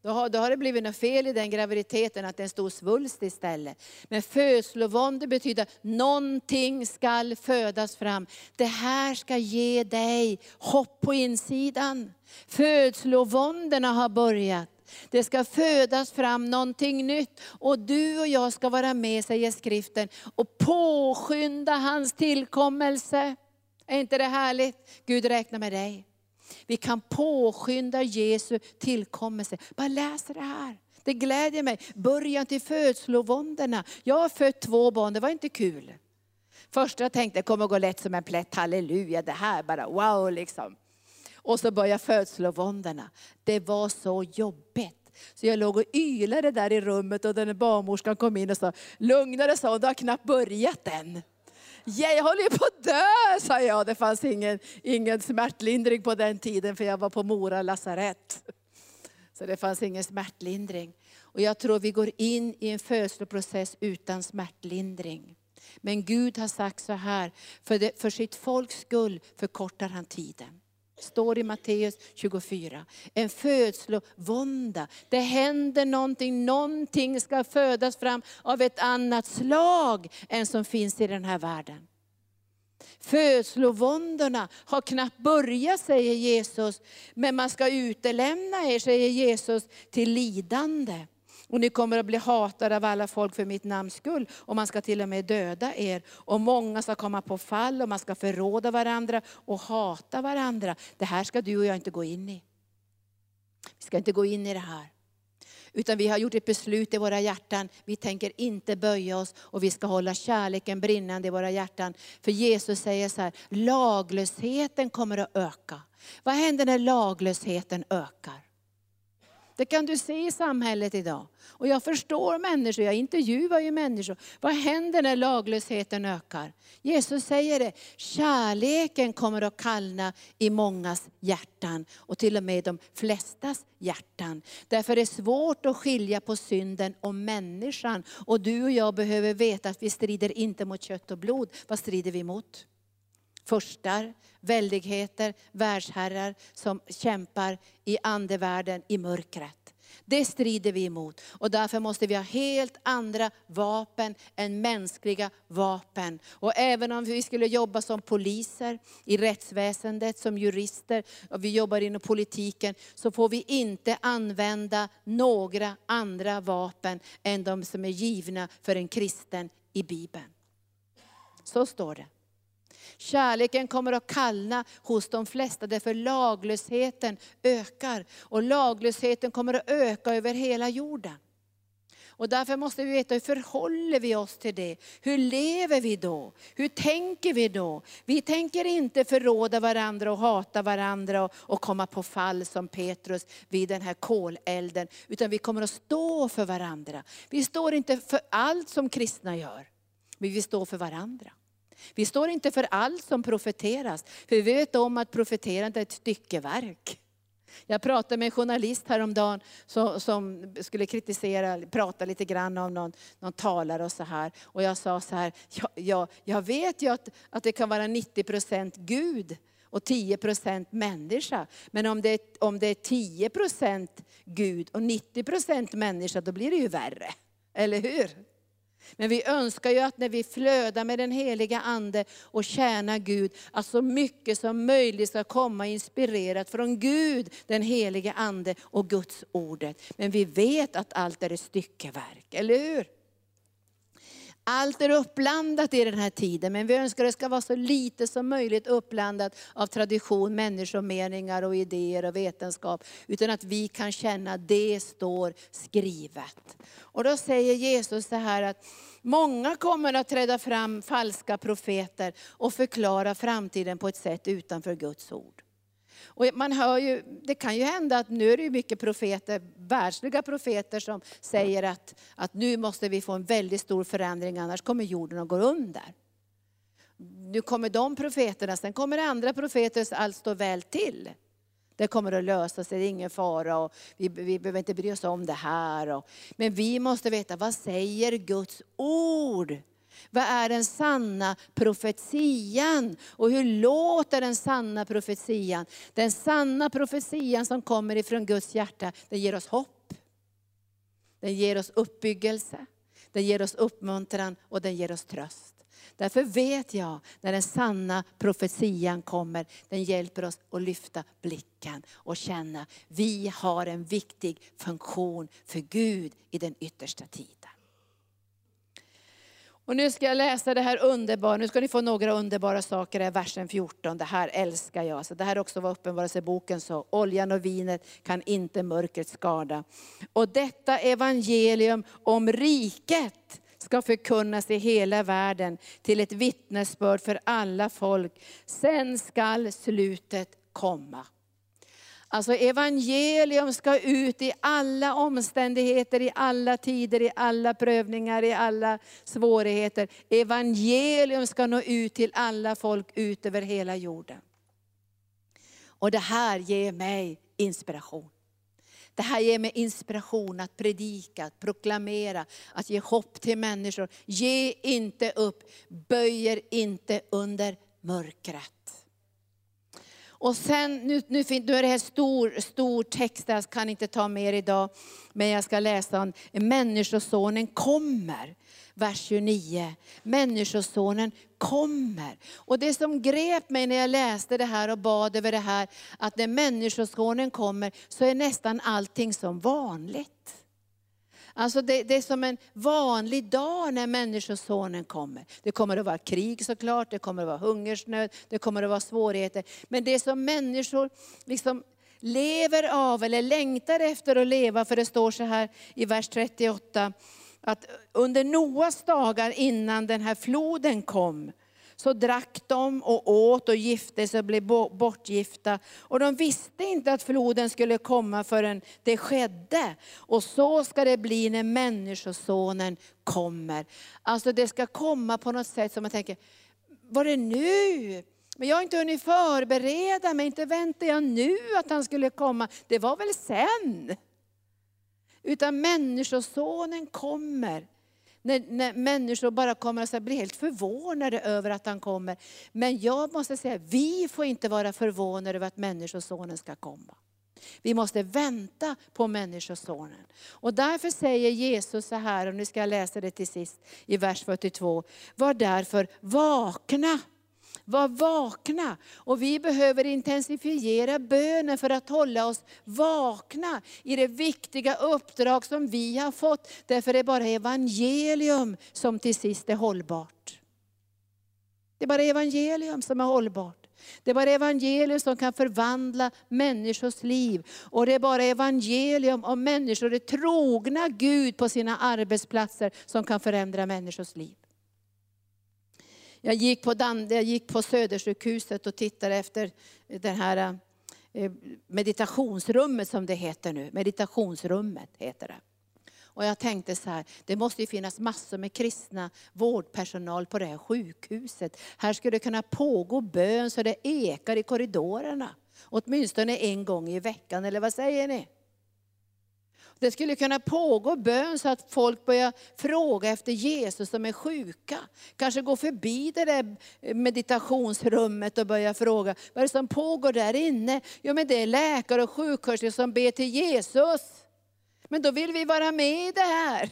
Speaker 2: Då har, då har det blivit något fel i den graviditeten, att det är en stor svulst istället. Men födslovåndor betyder att någonting ska födas fram. Det här ska ge dig hopp på insidan. Födslovåndorna har börjat. Det ska födas fram någonting nytt. Och du och jag ska vara med, säger skriften, och påskynda hans tillkommelse. Är inte det härligt? Gud räknar med dig. Vi kan påskynda Jesu tillkommelse. Bara läs det här. Det glädjer mig. Början till födslovåndorna. Jag har fött två barn, det var inte kul. Första jag tänkte, det kommer gå lätt som en plätt, halleluja, det här bara wow liksom. Och så började födslovåndorna. Det var så jobbigt. Så jag låg och ylade där i rummet och den barnmorskan kom in och sa, lugna dig sa du har knappt börjat än. Jag håller ju på att dö, sa jag. Det fanns ingen, ingen smärtlindring på den tiden för jag var på Mora lasarett. Så det fanns ingen smärtlindring. Och jag tror vi går in i en födsloprocess utan smärtlindring. Men Gud har sagt så här, för, det, för sitt folks skull förkortar han tiden står i Matteus 24. En födslovånda. Det händer någonting, någonting ska födas fram av ett annat slag än som finns i den här världen. Födslovåndorna har knappt börjat, säger Jesus, men man ska utelämna er, säger Jesus, till lidande. Och ni kommer att bli hatade av alla folk för mitt namns skull. Och man ska till och med döda er. Och många ska komma på fall och man ska förråda varandra och hata varandra. Det här ska du och jag inte gå in i. Vi ska inte gå in i det här. Utan vi har gjort ett beslut i våra hjärtan. Vi tänker inte böja oss och vi ska hålla kärleken brinnande i våra hjärtan. För Jesus säger så här, laglösheten kommer att öka. Vad händer när laglösheten ökar? Det kan du se i samhället idag. Och jag förstår människor, jag intervjuar ju människor. Vad händer när laglösheten ökar? Jesus säger det, kärleken kommer att kallna i mångas hjärtan och till och med de flestas hjärtan. Därför är det svårt att skilja på synden och människan. Och du och jag behöver veta att vi strider inte mot kött och blod. Vad strider vi mot? Förstar, väldigheter, världsherrar som kämpar i andevärlden, i mörkret. Det strider vi emot. Och därför måste vi ha helt andra vapen än mänskliga vapen. Och även om vi skulle jobba som poliser i rättsväsendet, som jurister, och vi jobbar inom politiken, så får vi inte använda några andra vapen än de som är givna för en kristen i Bibeln. Så står det. Kärleken kommer att kallna hos de flesta därför laglösheten ökar. Och laglösheten kommer att öka över hela jorden. Och därför måste vi veta hur förhåller vi oss till det? Hur lever vi då? Hur tänker vi då? Vi tänker inte förråda varandra och hata varandra och, och komma på fall som Petrus vid den här kolelden. Utan vi kommer att stå för varandra. Vi står inte för allt som kristna gör. Men vi står för varandra. Vi står inte för allt som profeteras, för vi vet om att profeterande är ett styckeverk. Jag pratade med en journalist häromdagen som, som skulle kritisera, prata lite grann om någon, någon talare och så här. Och jag sa så här, ja, ja, jag vet ju att, att det kan vara 90 % Gud och 10 % människa. Men om det, är, om det är 10 % Gud och 90 % människa, då blir det ju värre. Eller hur? Men vi önskar ju att när vi flödar med den heliga Ande och tjänar Gud, att så mycket som möjligt ska komma inspirerat från Gud, den helige Ande och Guds ordet. Men vi vet att allt är ett styckeverk, eller hur? Allt är uppblandat i den här tiden, men vi önskar att det ska vara så lite som möjligt uppblandat av tradition, människomeningar och idéer och vetenskap. Utan att vi kan känna att det står skrivet. Och då säger Jesus så här att många kommer att träda fram falska profeter och förklara framtiden på ett sätt utanför Guds ord. Och man hör ju, det kan ju hända att nu är det mycket profeter, världsliga profeter som säger att, att nu måste vi få en väldigt stor förändring annars kommer jorden att gå under. Nu kommer de profeterna, sen kommer det andra profeter så allt står väl till. Det kommer att lösa sig, det är ingen fara och vi, vi behöver inte bry oss om det här. Och, men vi måste veta, vad säger Guds ord? Vad är den sanna profetian? Och hur låter den sanna profetian? Den sanna profetian som kommer ifrån Guds hjärta, den ger oss hopp. Den ger oss uppbyggelse, den ger oss uppmuntran och den ger oss tröst. Därför vet jag när den sanna profetian kommer, den hjälper oss att lyfta blicken och känna, vi har en viktig funktion för Gud i den yttersta tiden. Och nu ska jag läsa det här underbara, nu ska ni få några underbara saker i versen 14. Det här älskar jag. Så det här också var uppenbarelseboken så. Oljan och vinet kan inte mörkret skada. Och detta evangelium om riket ska förkunnas i hela världen till ett vittnesbörd för alla folk. Sen skall slutet komma. Alltså evangelium ska ut i alla omständigheter, i alla tider, i alla prövningar, i alla svårigheter. Evangelium ska nå ut till alla folk ut över hela jorden. Och det här ger mig inspiration. Det här ger mig inspiration att predika, att proklamera, att ge hopp till människor. Ge inte upp, böjer inte under mörkret. Och sen, nu, nu, nu är det här stor, stor text, jag kan inte ta mer idag, men jag ska läsa om Människosonen kommer. Vers 29. Människosonen kommer. Och det som grep mig när jag läste det här och bad över det här, att när Människosonen kommer så är nästan allting som vanligt. Alltså det, det, är som en vanlig dag när Människosonen kommer. Det kommer att vara krig såklart, det kommer att vara hungersnöd, det kommer att vara svårigheter. Men det som människor liksom lever av eller längtar efter att leva, för det står så här i vers 38, att under Noas dagar innan den här floden kom, så drack de och åt och gifte sig och blev bortgifta. Och de visste inte att floden skulle komma förrän det skedde. Och så ska det bli när Människosonen kommer. Alltså det ska komma på något sätt som man tänker, var det nu? Men jag har inte hunnit förbereda mig, inte väntar jag nu att han skulle komma. Det var väl sen. Utan Människosonen kommer när, när människor bara kommer att bli helt förvånade över att han kommer. Men jag måste säga, vi får inte vara förvånade över att Människosonen ska komma. Vi måste vänta på Människosonen. Och därför säger Jesus så här, och nu ska jag läsa det till sist i vers 42. Var därför vakna. Var vakna. Och vi behöver intensifiera bönen för att hålla oss vakna i det viktiga uppdrag som vi har fått. Därför är det bara evangelium som till sist är hållbart. Det är bara evangelium som är hållbart. Det är bara evangelium som kan förvandla människors liv. Och det är bara evangelium om människor är trogna Gud på sina arbetsplatser som kan förändra människors liv. Jag gick på, Dan, jag gick på Södersjukhuset och tittade efter det här eh, meditationsrummet som det heter nu. Meditationsrummet heter det. Och jag tänkte så här, det måste ju finnas massor med kristna vårdpersonal på det här sjukhuset. Här skulle det kunna pågå bön så det ekar i korridorerna. Åtminstone en gång i veckan, eller vad säger ni? Det skulle kunna pågå bön så att folk börjar fråga efter Jesus som är sjuka. Kanske gå förbi det där meditationsrummet och börja fråga, vad är det som pågår där inne? Jo men det är läkare och sjuksköterskor som ber till Jesus. Men då vill vi vara med i det här.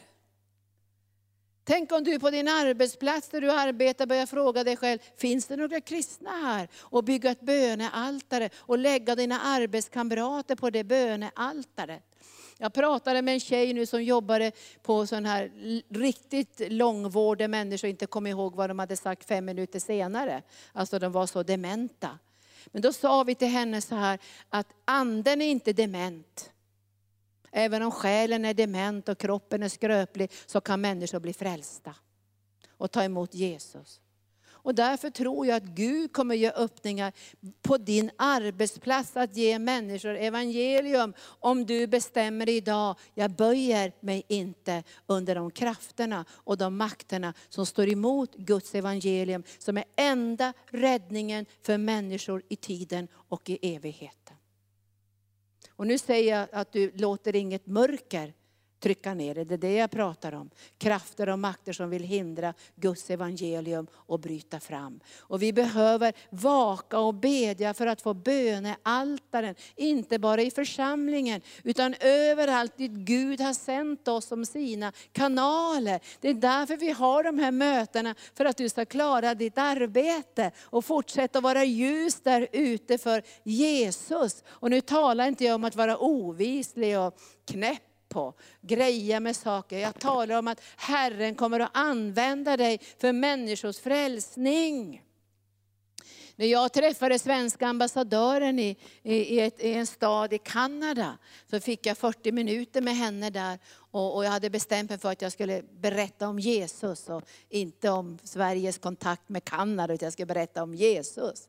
Speaker 2: Tänk om du på din arbetsplats där du arbetar börjar fråga dig själv, finns det några kristna här? Och bygga ett bönealtare och lägga dina arbetskamrater på det bönealtaret. Jag pratade med en tjej nu som jobbade på sån här riktigt långvård där människor inte kom ihåg vad de hade sagt fem minuter senare. Alltså de var så dementa. Men då sa vi till henne så här att anden är inte dement. Även om själen är dement och kroppen är skröplig så kan människor bli frälsta och ta emot Jesus. Och därför tror jag att Gud kommer ge öppningar på din arbetsplats att ge människor evangelium. Om du bestämmer idag, jag böjer mig inte under de krafterna och de makterna som står emot Guds evangelium, som är enda räddningen för människor i tiden och i evigheten. Och nu säger jag att du låter inget mörker trycka ner det. Det är det jag pratar om. Krafter och makter som vill hindra Guds evangelium och bryta fram. Och vi behöver vaka och bedja för att få bönealtaren, inte bara i församlingen, utan överallt dit Gud har sänt oss som sina kanaler. Det är därför vi har de här mötena, för att du ska klara ditt arbete och fortsätta vara ljus där ute för Jesus. Och nu talar inte jag om att vara ovislig och knäpp på, greja med saker. Jag talar om att Herren kommer att använda dig för människors frälsning. När jag träffade svenska ambassadören i, i, ett, i, en stad i Kanada, så fick jag 40 minuter med henne där. Och, och, jag hade bestämt mig för att jag skulle berätta om Jesus och inte om Sveriges kontakt med Kanada, utan jag skulle berätta om Jesus.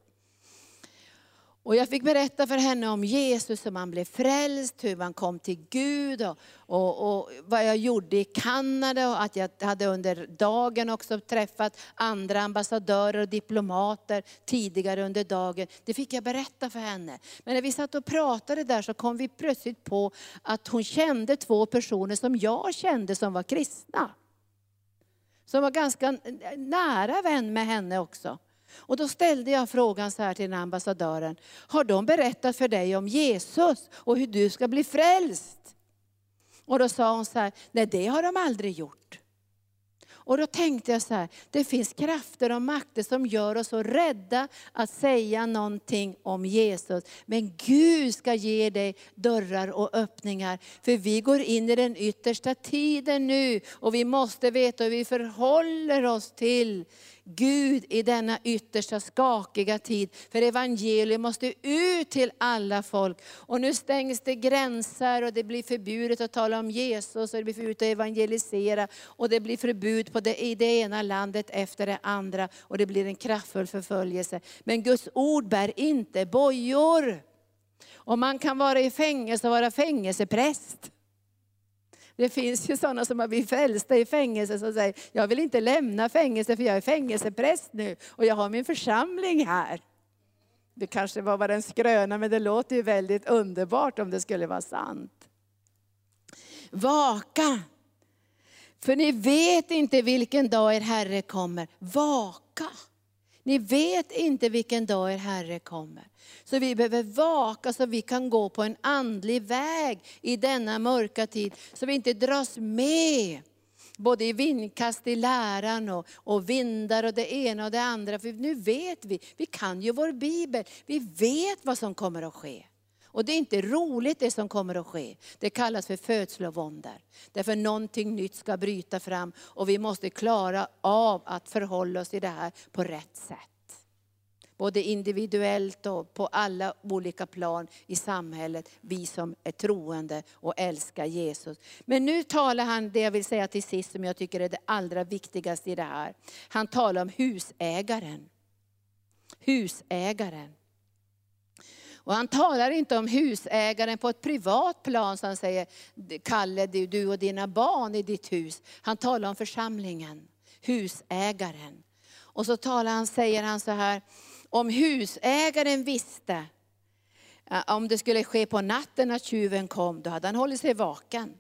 Speaker 2: Och jag fick berätta för henne om Jesus, hur man blev frälst, hur man kom till Gud och, och, och, vad jag gjorde i Kanada och att jag hade under dagen också träffat andra ambassadörer och diplomater tidigare under dagen. Det fick jag berätta för henne. Men när vi satt och pratade där så kom vi plötsligt på att hon kände två personer som jag kände som var kristna. Som var ganska nära vän med henne också. Och då ställde jag frågan så här till den ambassadören. Har de berättat för dig om Jesus och hur du ska bli frälst? Och då sa hon så här, nej det har de aldrig gjort. Och då tänkte jag så här, det finns krafter och makter som gör oss så rädda att säga någonting om Jesus. Men Gud ska ge dig dörrar och öppningar. För vi går in i den yttersta tiden nu och vi måste veta hur vi förhåller oss till Gud i denna yttersta skakiga tid. För evangeliet måste ut till alla folk. Och nu stängs det gränser och det blir förbjudet att tala om Jesus och det blir förbjudet att evangelisera. Och det blir förbud på det, i det ena landet efter det andra och det blir en kraftfull förföljelse. Men Guds ord bär inte bojor. Och man kan vara i fängelse och vara fängelsepräst. Det finns ju sådana som har blivit frälsta i fängelse som säger, jag vill inte lämna fängelse för jag är fängelsepräst nu och jag har min församling här. Det kanske var bara en skröna men det låter ju väldigt underbart om det skulle vara sant. Vaka! För ni vet inte vilken dag er Herre kommer. Vaka! Ni vet inte vilken dag er Herre kommer. Så vi behöver vaka så vi kan gå på en andlig väg i denna mörka tid. Så vi inte dras med både i vindkast i läran och, och vindar och det ena och det andra. För nu vet vi, vi kan ju vår bibel, vi vet vad som kommer att ske. Och det är inte roligt det som kommer att ske. Det kallas för födslovåndor. Därför någonting nytt ska bryta fram och vi måste klara av att förhålla oss till det här på rätt sätt. Både individuellt och på alla olika plan i samhället, vi som är troende och älskar Jesus. Men nu talar han, det jag vill säga till sist, som jag tycker är det allra viktigaste i det här. Han talar om husägaren. Husägaren. Och han talar inte om husägaren på ett privat plan, som han säger, Kalle, du och dina barn i ditt hus. Han talar om församlingen, husägaren. Och så talar han, säger han så här, om husägaren visste, om det skulle ske på natten att tjuven kom, då hade han hållit sig vaken.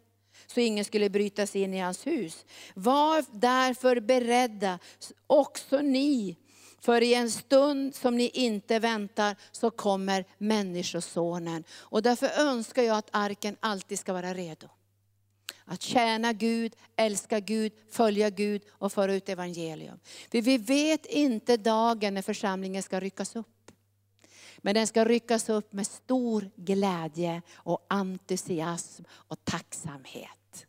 Speaker 2: Så ingen skulle bryta sig in i hans hus. Var därför beredda, också ni, för i en stund som ni inte väntar så kommer Människosonen. Och därför önskar jag att arken alltid ska vara redo. Att tjäna Gud, älska Gud, följa Gud och föra ut evangelium. För vi vet inte dagen när församlingen ska ryckas upp. Men den ska ryckas upp med stor glädje och entusiasm och tacksamhet.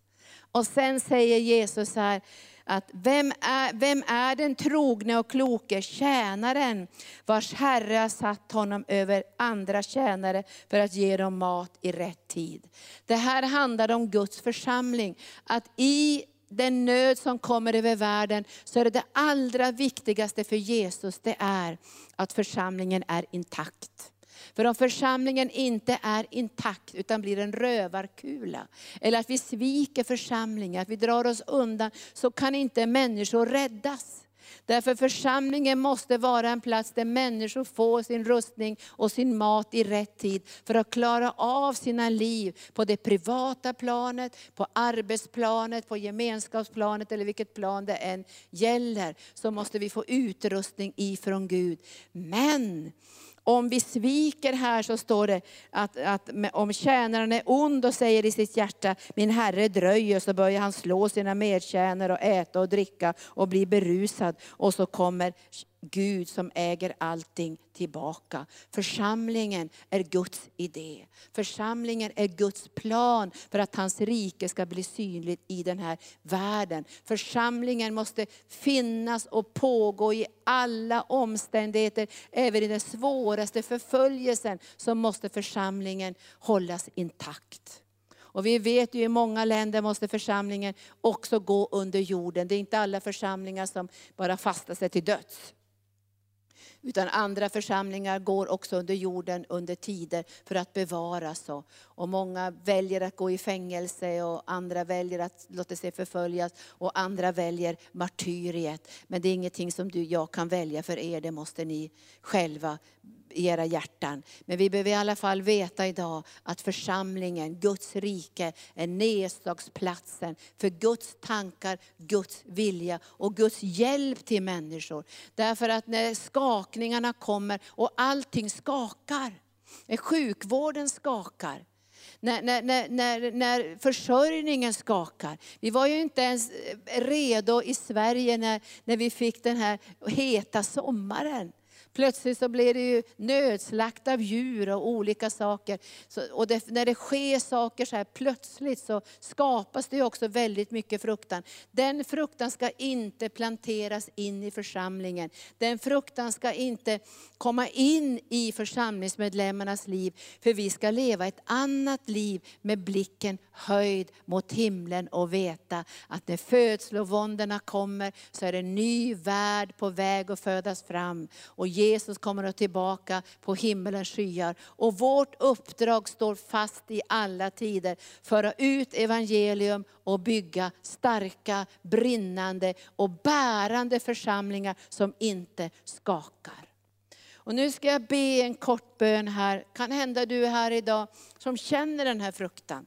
Speaker 2: Och sen säger Jesus här, att vem är, vem är den trogne och kloke tjänaren vars Herre har satt honom över andra tjänare för att ge dem mat i rätt tid. Det här handlar om Guds församling. Att i den nöd som kommer över världen, så är det det allra viktigaste för Jesus, det är att församlingen är intakt. För om församlingen inte är intakt utan blir en rövarkula, eller att vi sviker församlingen, att vi drar oss undan, så kan inte människor räddas. Därför församlingen måste vara en plats där människor får sin rustning och sin mat i rätt tid för att klara av sina liv på det privata planet, på arbetsplanet, på gemenskapsplanet eller vilket plan det än gäller. Så måste vi få utrustning ifrån Gud. Men om vi sviker här så står det att, att om tjänaren är ond och säger i sitt hjärta, min herre dröjer, så börjar han slå sina medtjänare och äta och dricka och bli berusad. Och så kommer Gud som äger allting tillbaka. Församlingen är Guds idé. Församlingen är Guds plan för att hans rike ska bli synligt i den här världen. Församlingen måste finnas och pågå i alla omständigheter. Även i den svåraste förföljelsen så måste församlingen hållas intakt. Och vi vet ju i många länder måste församlingen också gå under jorden. Det är inte alla församlingar som bara fastar sig till döds. Utan andra församlingar går också under jorden under tider för att bevaras. Och många väljer att gå i fängelse och andra väljer att låta sig förföljas och andra väljer martyriet. Men det är ingenting som du jag kan välja för er, det måste ni själva i era hjärtan. Men vi behöver i alla fall veta idag att församlingen, Guds rike, är nedslagsplatsen för Guds tankar, Guds vilja och Guds hjälp till människor. Därför att när skakningarna kommer och allting skakar, när sjukvården skakar, när, när, när, när försörjningen skakar. Vi var ju inte ens redo i Sverige när, när vi fick den här heta sommaren. Plötsligt så blir det ju nödslakt av djur och olika saker. Så, och det, när det sker saker så här plötsligt så skapas det också väldigt mycket fruktan. Den fruktan ska inte planteras in i församlingen. Den fruktan ska inte komma in i församlingsmedlemmarnas liv. För vi ska leva ett annat liv med blicken höjd mot himlen och veta att när födslovåndorna kommer så är en ny värld på väg att födas fram. Och Jesus kommer tillbaka på himmelens skyar. Och vårt uppdrag står fast i alla tider. Föra ut evangelium och bygga starka, brinnande och bärande församlingar som inte skakar. Och nu ska jag be en kort bön här. Kan hända du är här idag som känner den här fruktan.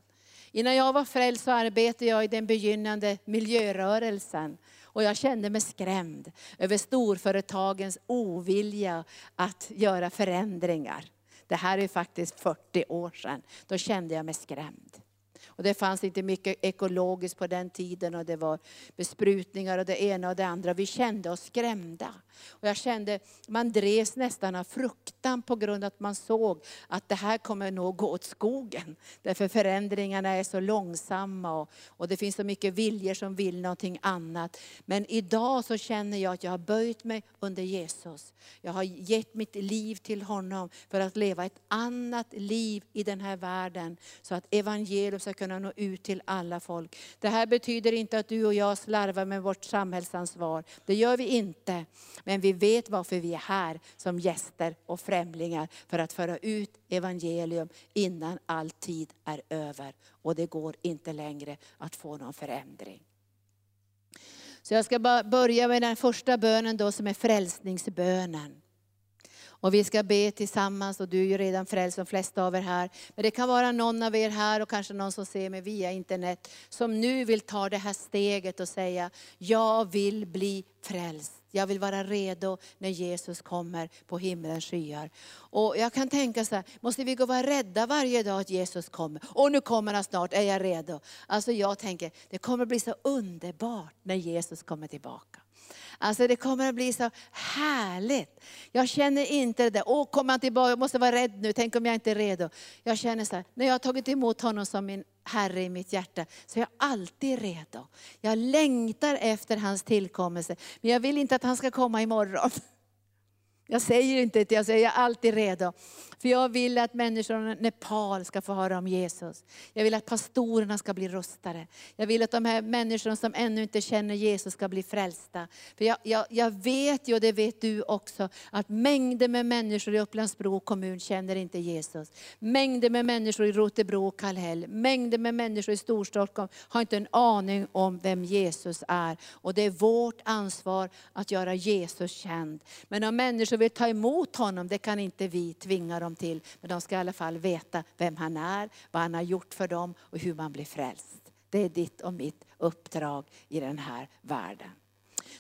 Speaker 2: Innan jag var frälst så arbetade jag i den begynnande miljörörelsen. Och jag kände mig skrämd över storföretagens ovilja att göra förändringar. Det här är faktiskt 40 år sedan. Då kände jag mig skrämd. Och det fanns inte mycket ekologiskt på den tiden och det var besprutningar och det ena och det andra. Vi kände oss skrämda. Och jag kände, man drevs nästan av fruktan på grund av att man såg att det här kommer nog gå åt skogen. Därför förändringarna är så långsamma och, och det finns så mycket viljor som vill någonting annat. Men idag så känner jag att jag har böjt mig under Jesus. Jag har gett mitt liv till honom för att leva ett annat liv i den här världen. Så att evangelium ska kunna nå ut till alla folk. Det här betyder inte att du och jag slarvar med vårt samhällsansvar. Det gör vi inte. Men vi vet varför vi är här som gäster och främlingar. För att föra ut evangelium innan all tid är över. Och det går inte längre att få någon förändring. Så jag ska börja med den första bönen då som är frälsningsbönen. Och vi ska be tillsammans och du är ju redan frälst, de flesta av er här. Men det kan vara någon av er här och kanske någon som ser mig via internet, som nu vill ta det här steget och säga, jag vill bli frälst. Jag vill vara redo när Jesus kommer på himlens skyar. Och jag kan tänka så här, måste vi gå och vara rädda varje dag att Jesus kommer? Och nu kommer han snart, är jag redo? Alltså jag tänker, det kommer bli så underbart när Jesus kommer tillbaka. Alltså det kommer att bli så härligt. Jag känner inte det där, åh kommer han tillbaka, jag måste vara rädd nu, tänk om jag inte är redo. Jag känner så här, när jag har tagit emot honom som min Herre i mitt hjärta, så är jag alltid redo. Jag längtar efter hans tillkommelse, men jag vill inte att han ska komma imorgon. Jag säger inte det, jag säger jag är alltid redo. För jag vill att människor i Nepal ska få höra om Jesus. Jag vill att pastorerna ska bli rustade. Jag vill att de här människorna som ännu inte känner Jesus ska bli frälsta. För jag, jag, jag vet ju, och det vet du också, att mängder med människor i Upplandsbro kommun känner inte Jesus. Mängder med människor i Rotebro och Kallhäll, mängder med människor i Storstockholm har inte en aning om vem Jesus är. Och det är vårt ansvar att göra Jesus känd. Men om människor vill ta emot honom, det kan inte vi tvinga dem till. Men de ska i alla fall veta vem han är, vad han har gjort för dem och hur man blir frälst. Det är ditt och mitt uppdrag i den här världen.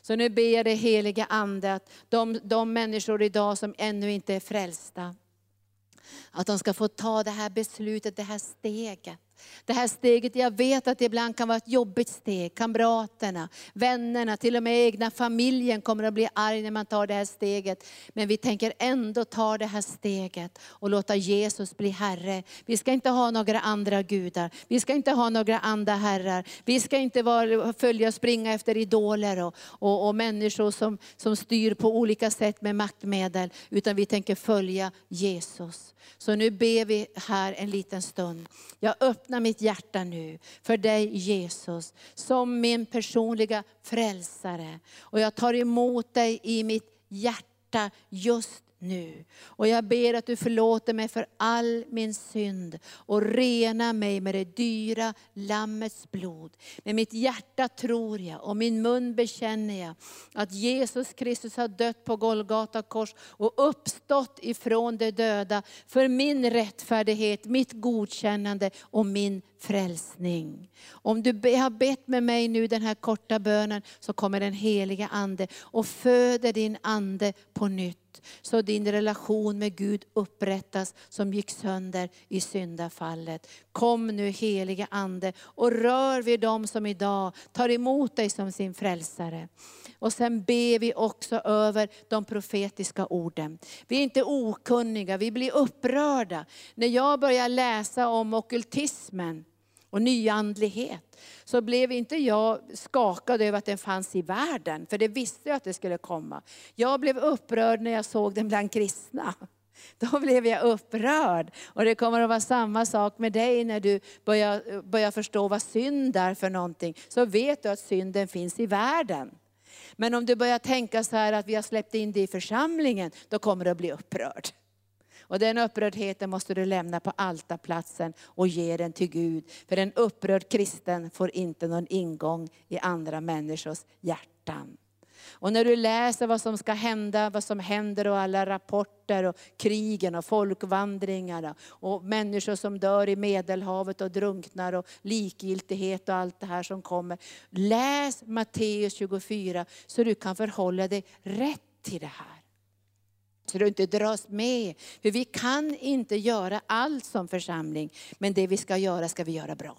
Speaker 2: Så nu ber jag dig heliga Ande att de, de människor idag som ännu inte är frälsta, att de ska få ta det här beslutet, det här steget. Det här steget, jag vet att det ibland kan vara ett jobbigt steg. Kamraterna, vännerna, till och med egna familjen kommer att bli arg när man tar det här steget. Men vi tänker ändå ta det här steget och låta Jesus bli Herre. Vi ska inte ha några andra gudar. Vi ska inte ha några andra herrar. Vi ska inte vara, följa och springa efter idoler och, och, och människor som, som styr på olika sätt med maktmedel. Utan vi tänker följa Jesus. Så nu ber vi här en liten stund. Jag öppnar mitt hjärta nu för dig Jesus, som min personliga frälsare. Och jag tar emot dig i mitt hjärta just nu. Och jag ber att du förlåter mig för all min synd och rena mig med det dyra Lammets blod. Med mitt hjärta tror jag och min mun bekänner jag att Jesus Kristus har dött på Golgata kors och uppstått ifrån de döda för min rättfärdighet, mitt godkännande och min frälsning. Om du har bett med mig nu den här korta bönen så kommer den heliga Ande och föder din ande på nytt så din relation med Gud upprättas som gick sönder i syndafallet. Kom nu helige Ande och rör vid dem som idag tar emot dig som sin frälsare. Och sen ber vi också över de profetiska orden. Vi är inte okunniga, vi blir upprörda. När jag börjar läsa om okultismen, och nyandlighet, så blev inte jag skakad över att den fanns i världen, för det visste jag att det skulle komma. Jag blev upprörd när jag såg den bland kristna. Då blev jag upprörd. Och det kommer att vara samma sak med dig när du börjar, börjar förstå vad synd är för någonting. Så vet du att synden finns i världen. Men om du börjar tänka så här att vi har släppt in det i församlingen, då kommer du att bli upprörd. Och den upprördheten måste du lämna på altarplatsen och ge den till Gud. För en upprörd kristen får inte någon ingång i andra människors hjärtan. Och när du läser vad som ska hända, vad som händer och alla rapporter och krigen och folkvandringarna och människor som dör i Medelhavet och drunknar och likgiltighet och allt det här som kommer. Läs Matteus 24 så du kan förhålla dig rätt till det här. Så du inte dras med. För vi kan inte göra allt som församling, men det vi ska göra ska vi göra bra.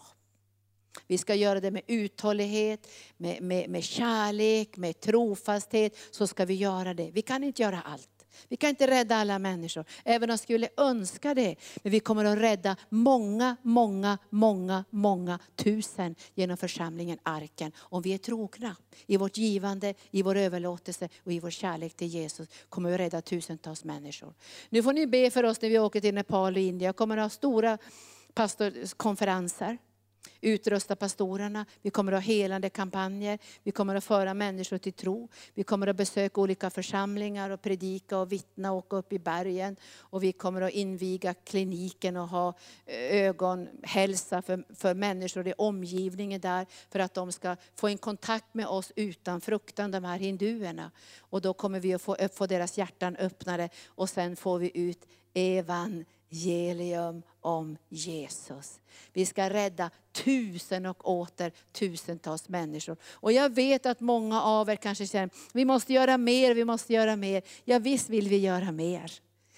Speaker 2: Vi ska göra det med uthållighet, med, med, med kärlek, med trofasthet. Så ska vi göra det. Vi kan inte göra allt. Vi kan inte rädda alla människor, även om jag skulle önska det. Men vi kommer att rädda många, många, många, många tusen genom församlingen Arken. Om vi är trogna i vårt givande, i vår överlåtelse och i vår kärlek till Jesus kommer vi att rädda tusentals människor. Nu får ni be för oss när vi åker till Nepal och Indien. Jag kommer att ha stora pastorskonferenser utrusta pastorerna, vi kommer att ha helande kampanjer, vi kommer att föra människor till tro. Vi kommer att besöka olika församlingar och predika och vittna och åka upp i bergen. Och vi kommer att inviga kliniken och ha eh, ögonhälsa för, för människor i omgivningen där, för att de ska få en kontakt med oss utan fruktan, de här hinduerna. Och då kommer vi att få, få deras hjärtan öppnade och sen får vi ut evangelium om Jesus. Vi ska rädda tusen och åter tusentals människor. Och jag vet att många av er kanske känner, vi måste göra mer, vi måste göra mer. Ja visst vill vi göra mer.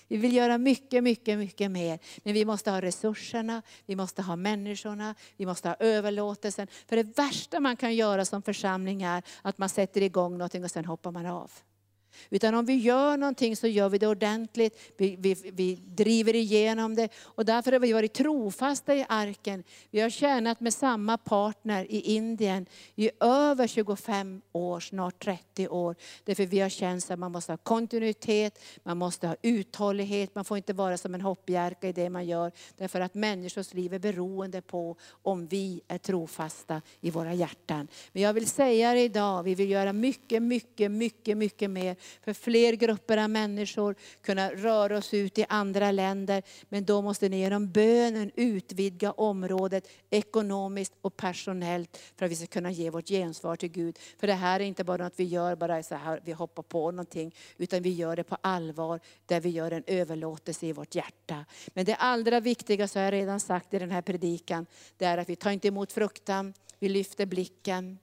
Speaker 2: Vi vill göra mycket, mycket, mycket mer. Men vi måste ha resurserna, vi måste ha människorna, vi måste ha överlåtelsen. För det värsta man kan göra som församling är att man sätter igång någonting och sen hoppar man av. Utan om vi gör någonting så gör vi det ordentligt, vi, vi, vi driver igenom det. Och därför har vi varit trofasta i arken. Vi har tjänat med samma partner i Indien i över 25 år, snart 30 år. Därför vi har känt att man måste ha kontinuitet, man måste ha uthållighet, man får inte vara som en hoppjerka i det man gör. Därför att människors liv är beroende på om vi är trofasta i våra hjärtan. Men jag vill säga det idag, vi vill göra mycket, mycket, mycket, mycket mer för fler grupper av människor, kunna röra oss ut i andra länder. Men då måste ni genom bönen utvidga området ekonomiskt och personellt för att vi ska kunna ge vårt gensvar till Gud. För det här är inte bara något vi gör, bara så här, vi hoppar på någonting, utan vi gör det på allvar, där vi gör en överlåtelse i vårt hjärta. Men det allra viktigaste, har jag redan sagt i den här predikan, det är att vi tar inte emot fruktan, vi lyfter blicken,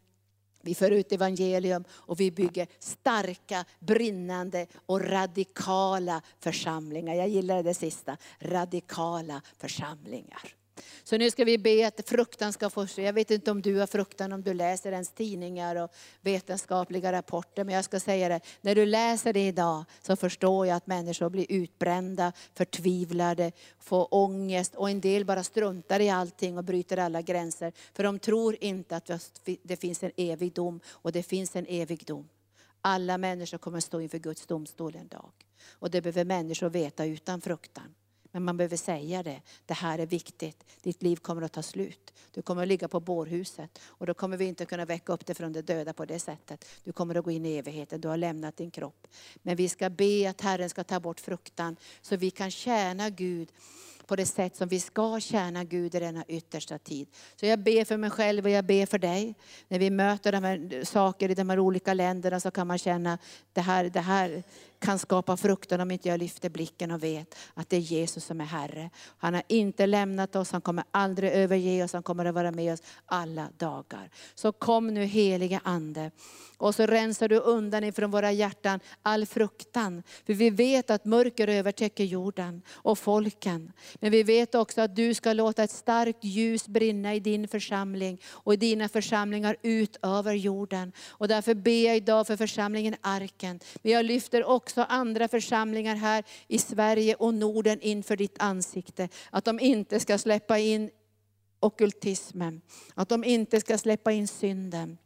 Speaker 2: vi för ut evangelium och vi bygger starka, brinnande och radikala församlingar. Jag gillar det sista, radikala församlingar. Så nu ska vi be att fruktan ska få Jag vet inte om du har fruktan om du läser ens tidningar och vetenskapliga rapporter. Men jag ska säga det, när du läser det idag så förstår jag att människor blir utbrända, förtvivlade, får ångest och en del bara struntar i allting och bryter alla gränser. För de tror inte att det finns en evig dom och det finns en evig dom. Alla människor kommer stå inför Guds domstol en dag. Och det behöver människor veta utan fruktan. Men man behöver säga det. Det här är viktigt. Ditt liv kommer att ta slut. Du kommer att ligga på bårhuset. Och då kommer vi inte kunna väcka upp dig från de döda på det sättet. Du kommer att gå in i evigheten. Du har lämnat din kropp. Men vi ska be att Herren ska ta bort fruktan. Så vi kan tjäna Gud på det sätt som vi ska tjäna Gud i denna yttersta tid. Så jag ber för mig själv och jag ber för dig. När vi möter de här saker i de här olika länderna så kan man känna det här, det här kan skapa fruktan om inte jag lyfter blicken och vet att det är Jesus som är Herre. Han har inte lämnat oss, han kommer aldrig överge oss, han kommer att vara med oss alla dagar. Så kom nu helige Ande och så rensar du undan ifrån våra hjärtan all fruktan. För vi vet att mörker övertäcker jorden och folken. Men vi vet också att du ska låta ett starkt ljus brinna i din församling och i dina församlingar ut över jorden. Och därför ber jag idag för församlingen Arken. Men jag lyfter också andra församlingar här i Sverige och Norden inför ditt ansikte. Att de inte ska släppa in okultismen, att de inte ska släppa in synden.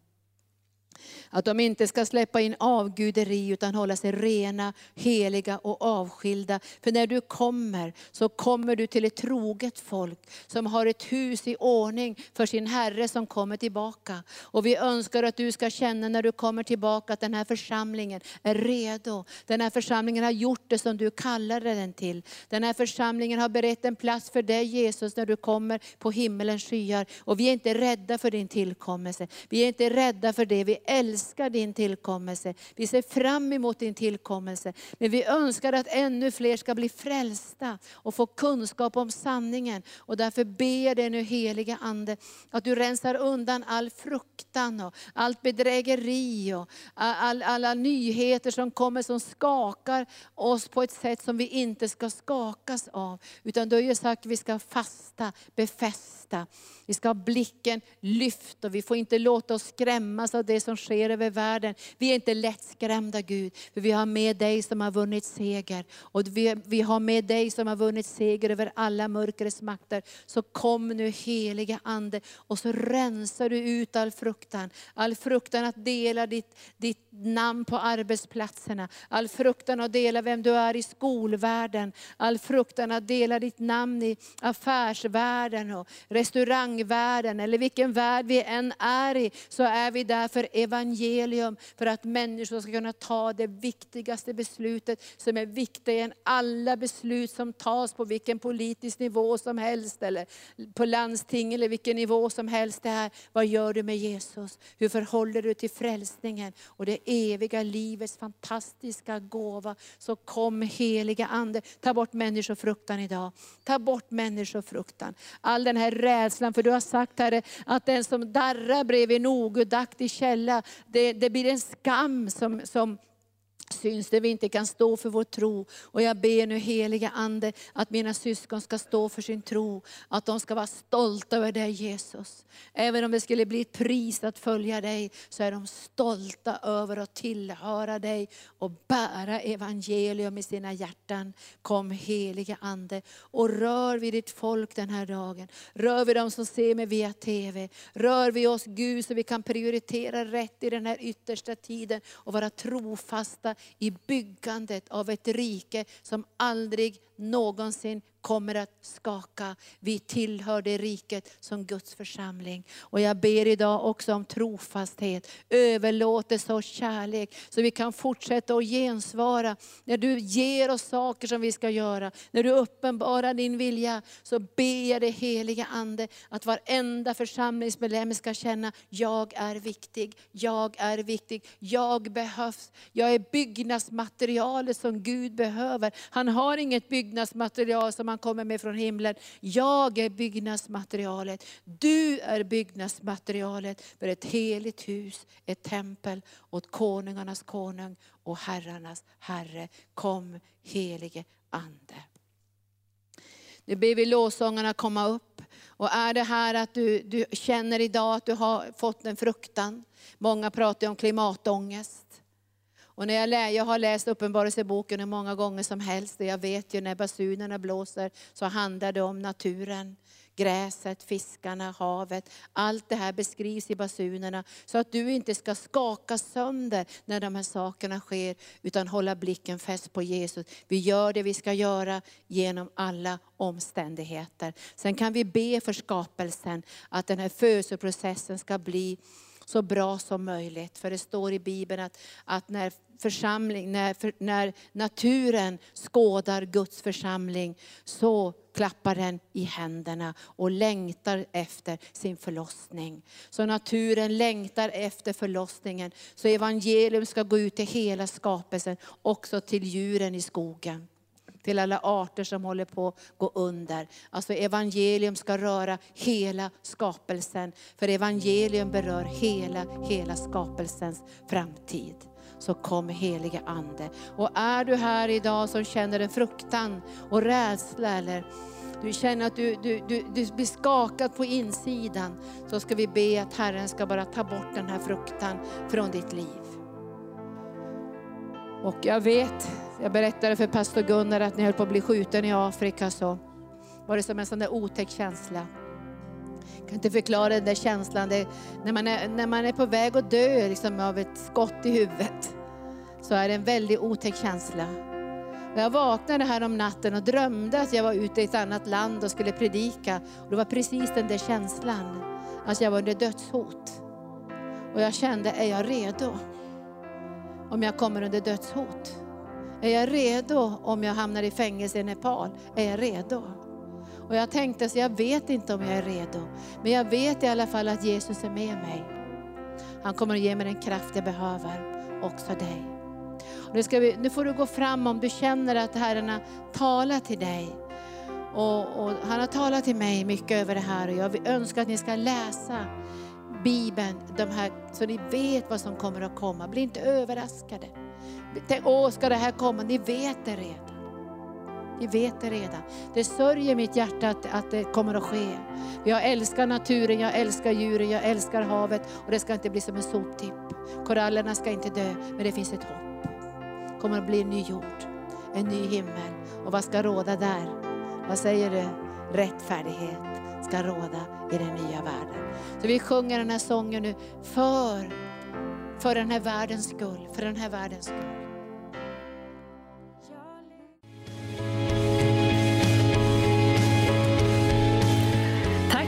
Speaker 2: Att de inte ska släppa in avguderi utan hålla sig rena, heliga och avskilda. För när du kommer så kommer du till ett troget folk som har ett hus i ordning för sin Herre som kommer tillbaka. Och vi önskar att du ska känna när du kommer tillbaka att den här församlingen är redo. Den här församlingen har gjort det som du kallade den till. Den här församlingen har berett en plats för dig Jesus när du kommer på himmelens skyar. Och vi är inte rädda för din tillkommelse. Vi är inte rädda för det. Vi älskar älskar din tillkommelse. Vi ser fram emot din tillkommelse. Men vi önskar att ännu fler ska bli frälsta och få kunskap om sanningen. Och därför ber jag dig nu heliga Ande, att du rensar undan all fruktan och allt bedrägeri och all, alla nyheter som kommer som skakar oss på ett sätt som vi inte ska skakas av. Utan du har ju sagt att vi ska fasta, befästa. Vi ska ha blicken lyft och vi får inte låta oss skrämmas av det som sker över världen. Vi är inte lättskrämda Gud, för vi har med dig som har vunnit seger. Och vi, vi har med dig som har vunnit seger över alla mörkrets makter. Så kom nu heliga Ande och så rensar du ut all fruktan. All fruktan att dela ditt, ditt namn på arbetsplatserna. All fruktan att dela vem du är i skolvärlden. All fruktan att dela ditt namn i affärsvärlden och restaurangvärlden. Eller vilken värld vi än är i, så är vi där för evangelium. För att människor ska kunna ta det viktigaste beslutet som är viktigare än alla beslut som tas på vilken politisk nivå som helst. Eller på landsting eller vilken nivå som helst det här. Vad gör du med Jesus? Hur förhåller du dig till frälsningen? Och det eviga livets fantastiska gåva. Så kom heliga Ande, ta bort människofruktan idag. Ta bort människofruktan. All den här rädslan, för du har sagt Herre, att den som darrar bredvid en ogudaktig källa, det, det blir en skam som, som syns det vi inte kan stå för vår tro. Och jag ber nu heliga Ande att mina syskon ska stå för sin tro. Att de ska vara stolta över dig Jesus. Även om det skulle bli ett pris att följa dig, så är de stolta över att tillhöra dig och bära evangelium i sina hjärtan. Kom heliga Ande och rör vid ditt folk den här dagen. Rör vid dem som ser mig via TV. Rör vid oss Gud så vi kan prioritera rätt i den här yttersta tiden och vara trofasta i byggandet av ett rike som aldrig någonsin kommer att skaka. Vi tillhör det riket som Guds församling. Och jag ber idag också om trofasthet, överlåtelse och kärlek. Så vi kan fortsätta att gensvara. När du ger oss saker som vi ska göra, när du uppenbarar din vilja, så ber jag dig heliga Ande att varenda församlingsmedlem ska känna, jag är viktig, jag är viktig, jag behövs. Jag är byggnadsmaterialet som Gud behöver. Han har inget byggnadsmaterial som han kommer med från himlen. Jag är byggnadsmaterialet. Du är byggnadsmaterialet för ett heligt hus, ett tempel åt konungarnas konung och herrarnas herre. Kom helige Ande. Nu ber vi låsångarna komma upp. Och är det här att du, du känner idag att du har fått en fruktan. Många pratar om klimatångest. Och när jag, lä, jag har läst Uppenbarelseboken hur många gånger som helst, och jag vet ju när basunerna blåser så handlar det om naturen. Gräset, fiskarna, havet. Allt det här beskrivs i basunerna. Så att du inte ska skaka sönder när de här sakerna sker, utan hålla blicken fäst på Jesus. Vi gör det vi ska göra genom alla omständigheter. Sen kan vi be för skapelsen, att den här födelseprocessen ska bli så bra som möjligt. För det står i Bibeln att, att när, församling, när, för, när naturen skådar Guds församling så klappar den i händerna och längtar efter sin förlossning. Så naturen längtar efter förlossningen. Så evangelium ska gå ut till hela skapelsen, också till djuren i skogen till alla arter som håller på att gå under. Alltså evangelium ska röra hela skapelsen. För evangelium berör hela, hela skapelsens framtid. Så kom helige Ande. Och är du här idag som känner en fruktan och rädsla eller du känner att du, du, du, du blir skakad på insidan, så ska vi be att Herren ska bara ta bort den här fruktan från ditt liv. Och jag vet, jag berättade för pastor Gunnar att när jag höll på att bli skjuten i Afrika så var det som en sån där otäck känsla. Jag kan inte förklara den där känslan. Det, när, man är, när man är på väg att dö liksom, av ett skott i huvudet så är det en väldigt otäck känsla. Jag vaknade här om natten och drömde att jag var ute i ett annat land och skulle predika. Och det var precis den där känslan, att jag var under dödshot. Och jag kände, är jag redo? om jag kommer under dödshot? Är jag redo om jag hamnar i fängelse i Nepal? Är jag redo? Och jag tänkte, så jag vet inte om jag är redo. Men jag vet i alla fall att Jesus är med mig. Han kommer att ge mig den kraft jag behöver, också dig. Nu, ska vi, nu får du gå fram om du känner att Herren har talat till dig. Och, och, han har talat till mig mycket över det här och jag önskar att ni ska läsa Bibeln, de här, så ni vet vad som kommer att komma. Bli inte överraskade. Tänk, åh ska det här komma? Ni vet det redan. Ni vet det redan. Det sörjer mitt hjärta att, att det kommer att ske. Jag älskar naturen, jag älskar djuren, jag älskar havet och det ska inte bli som en soptipp. Korallerna ska inte dö, men det finns ett hopp. Det kommer att bli en ny jord, en ny himmel. Och vad ska råda där? Vad säger du? Rättfärdighet ska råda i den nya världen. Så vi sjunger den här sången nu för, för den här världens skull, för den här världens skull.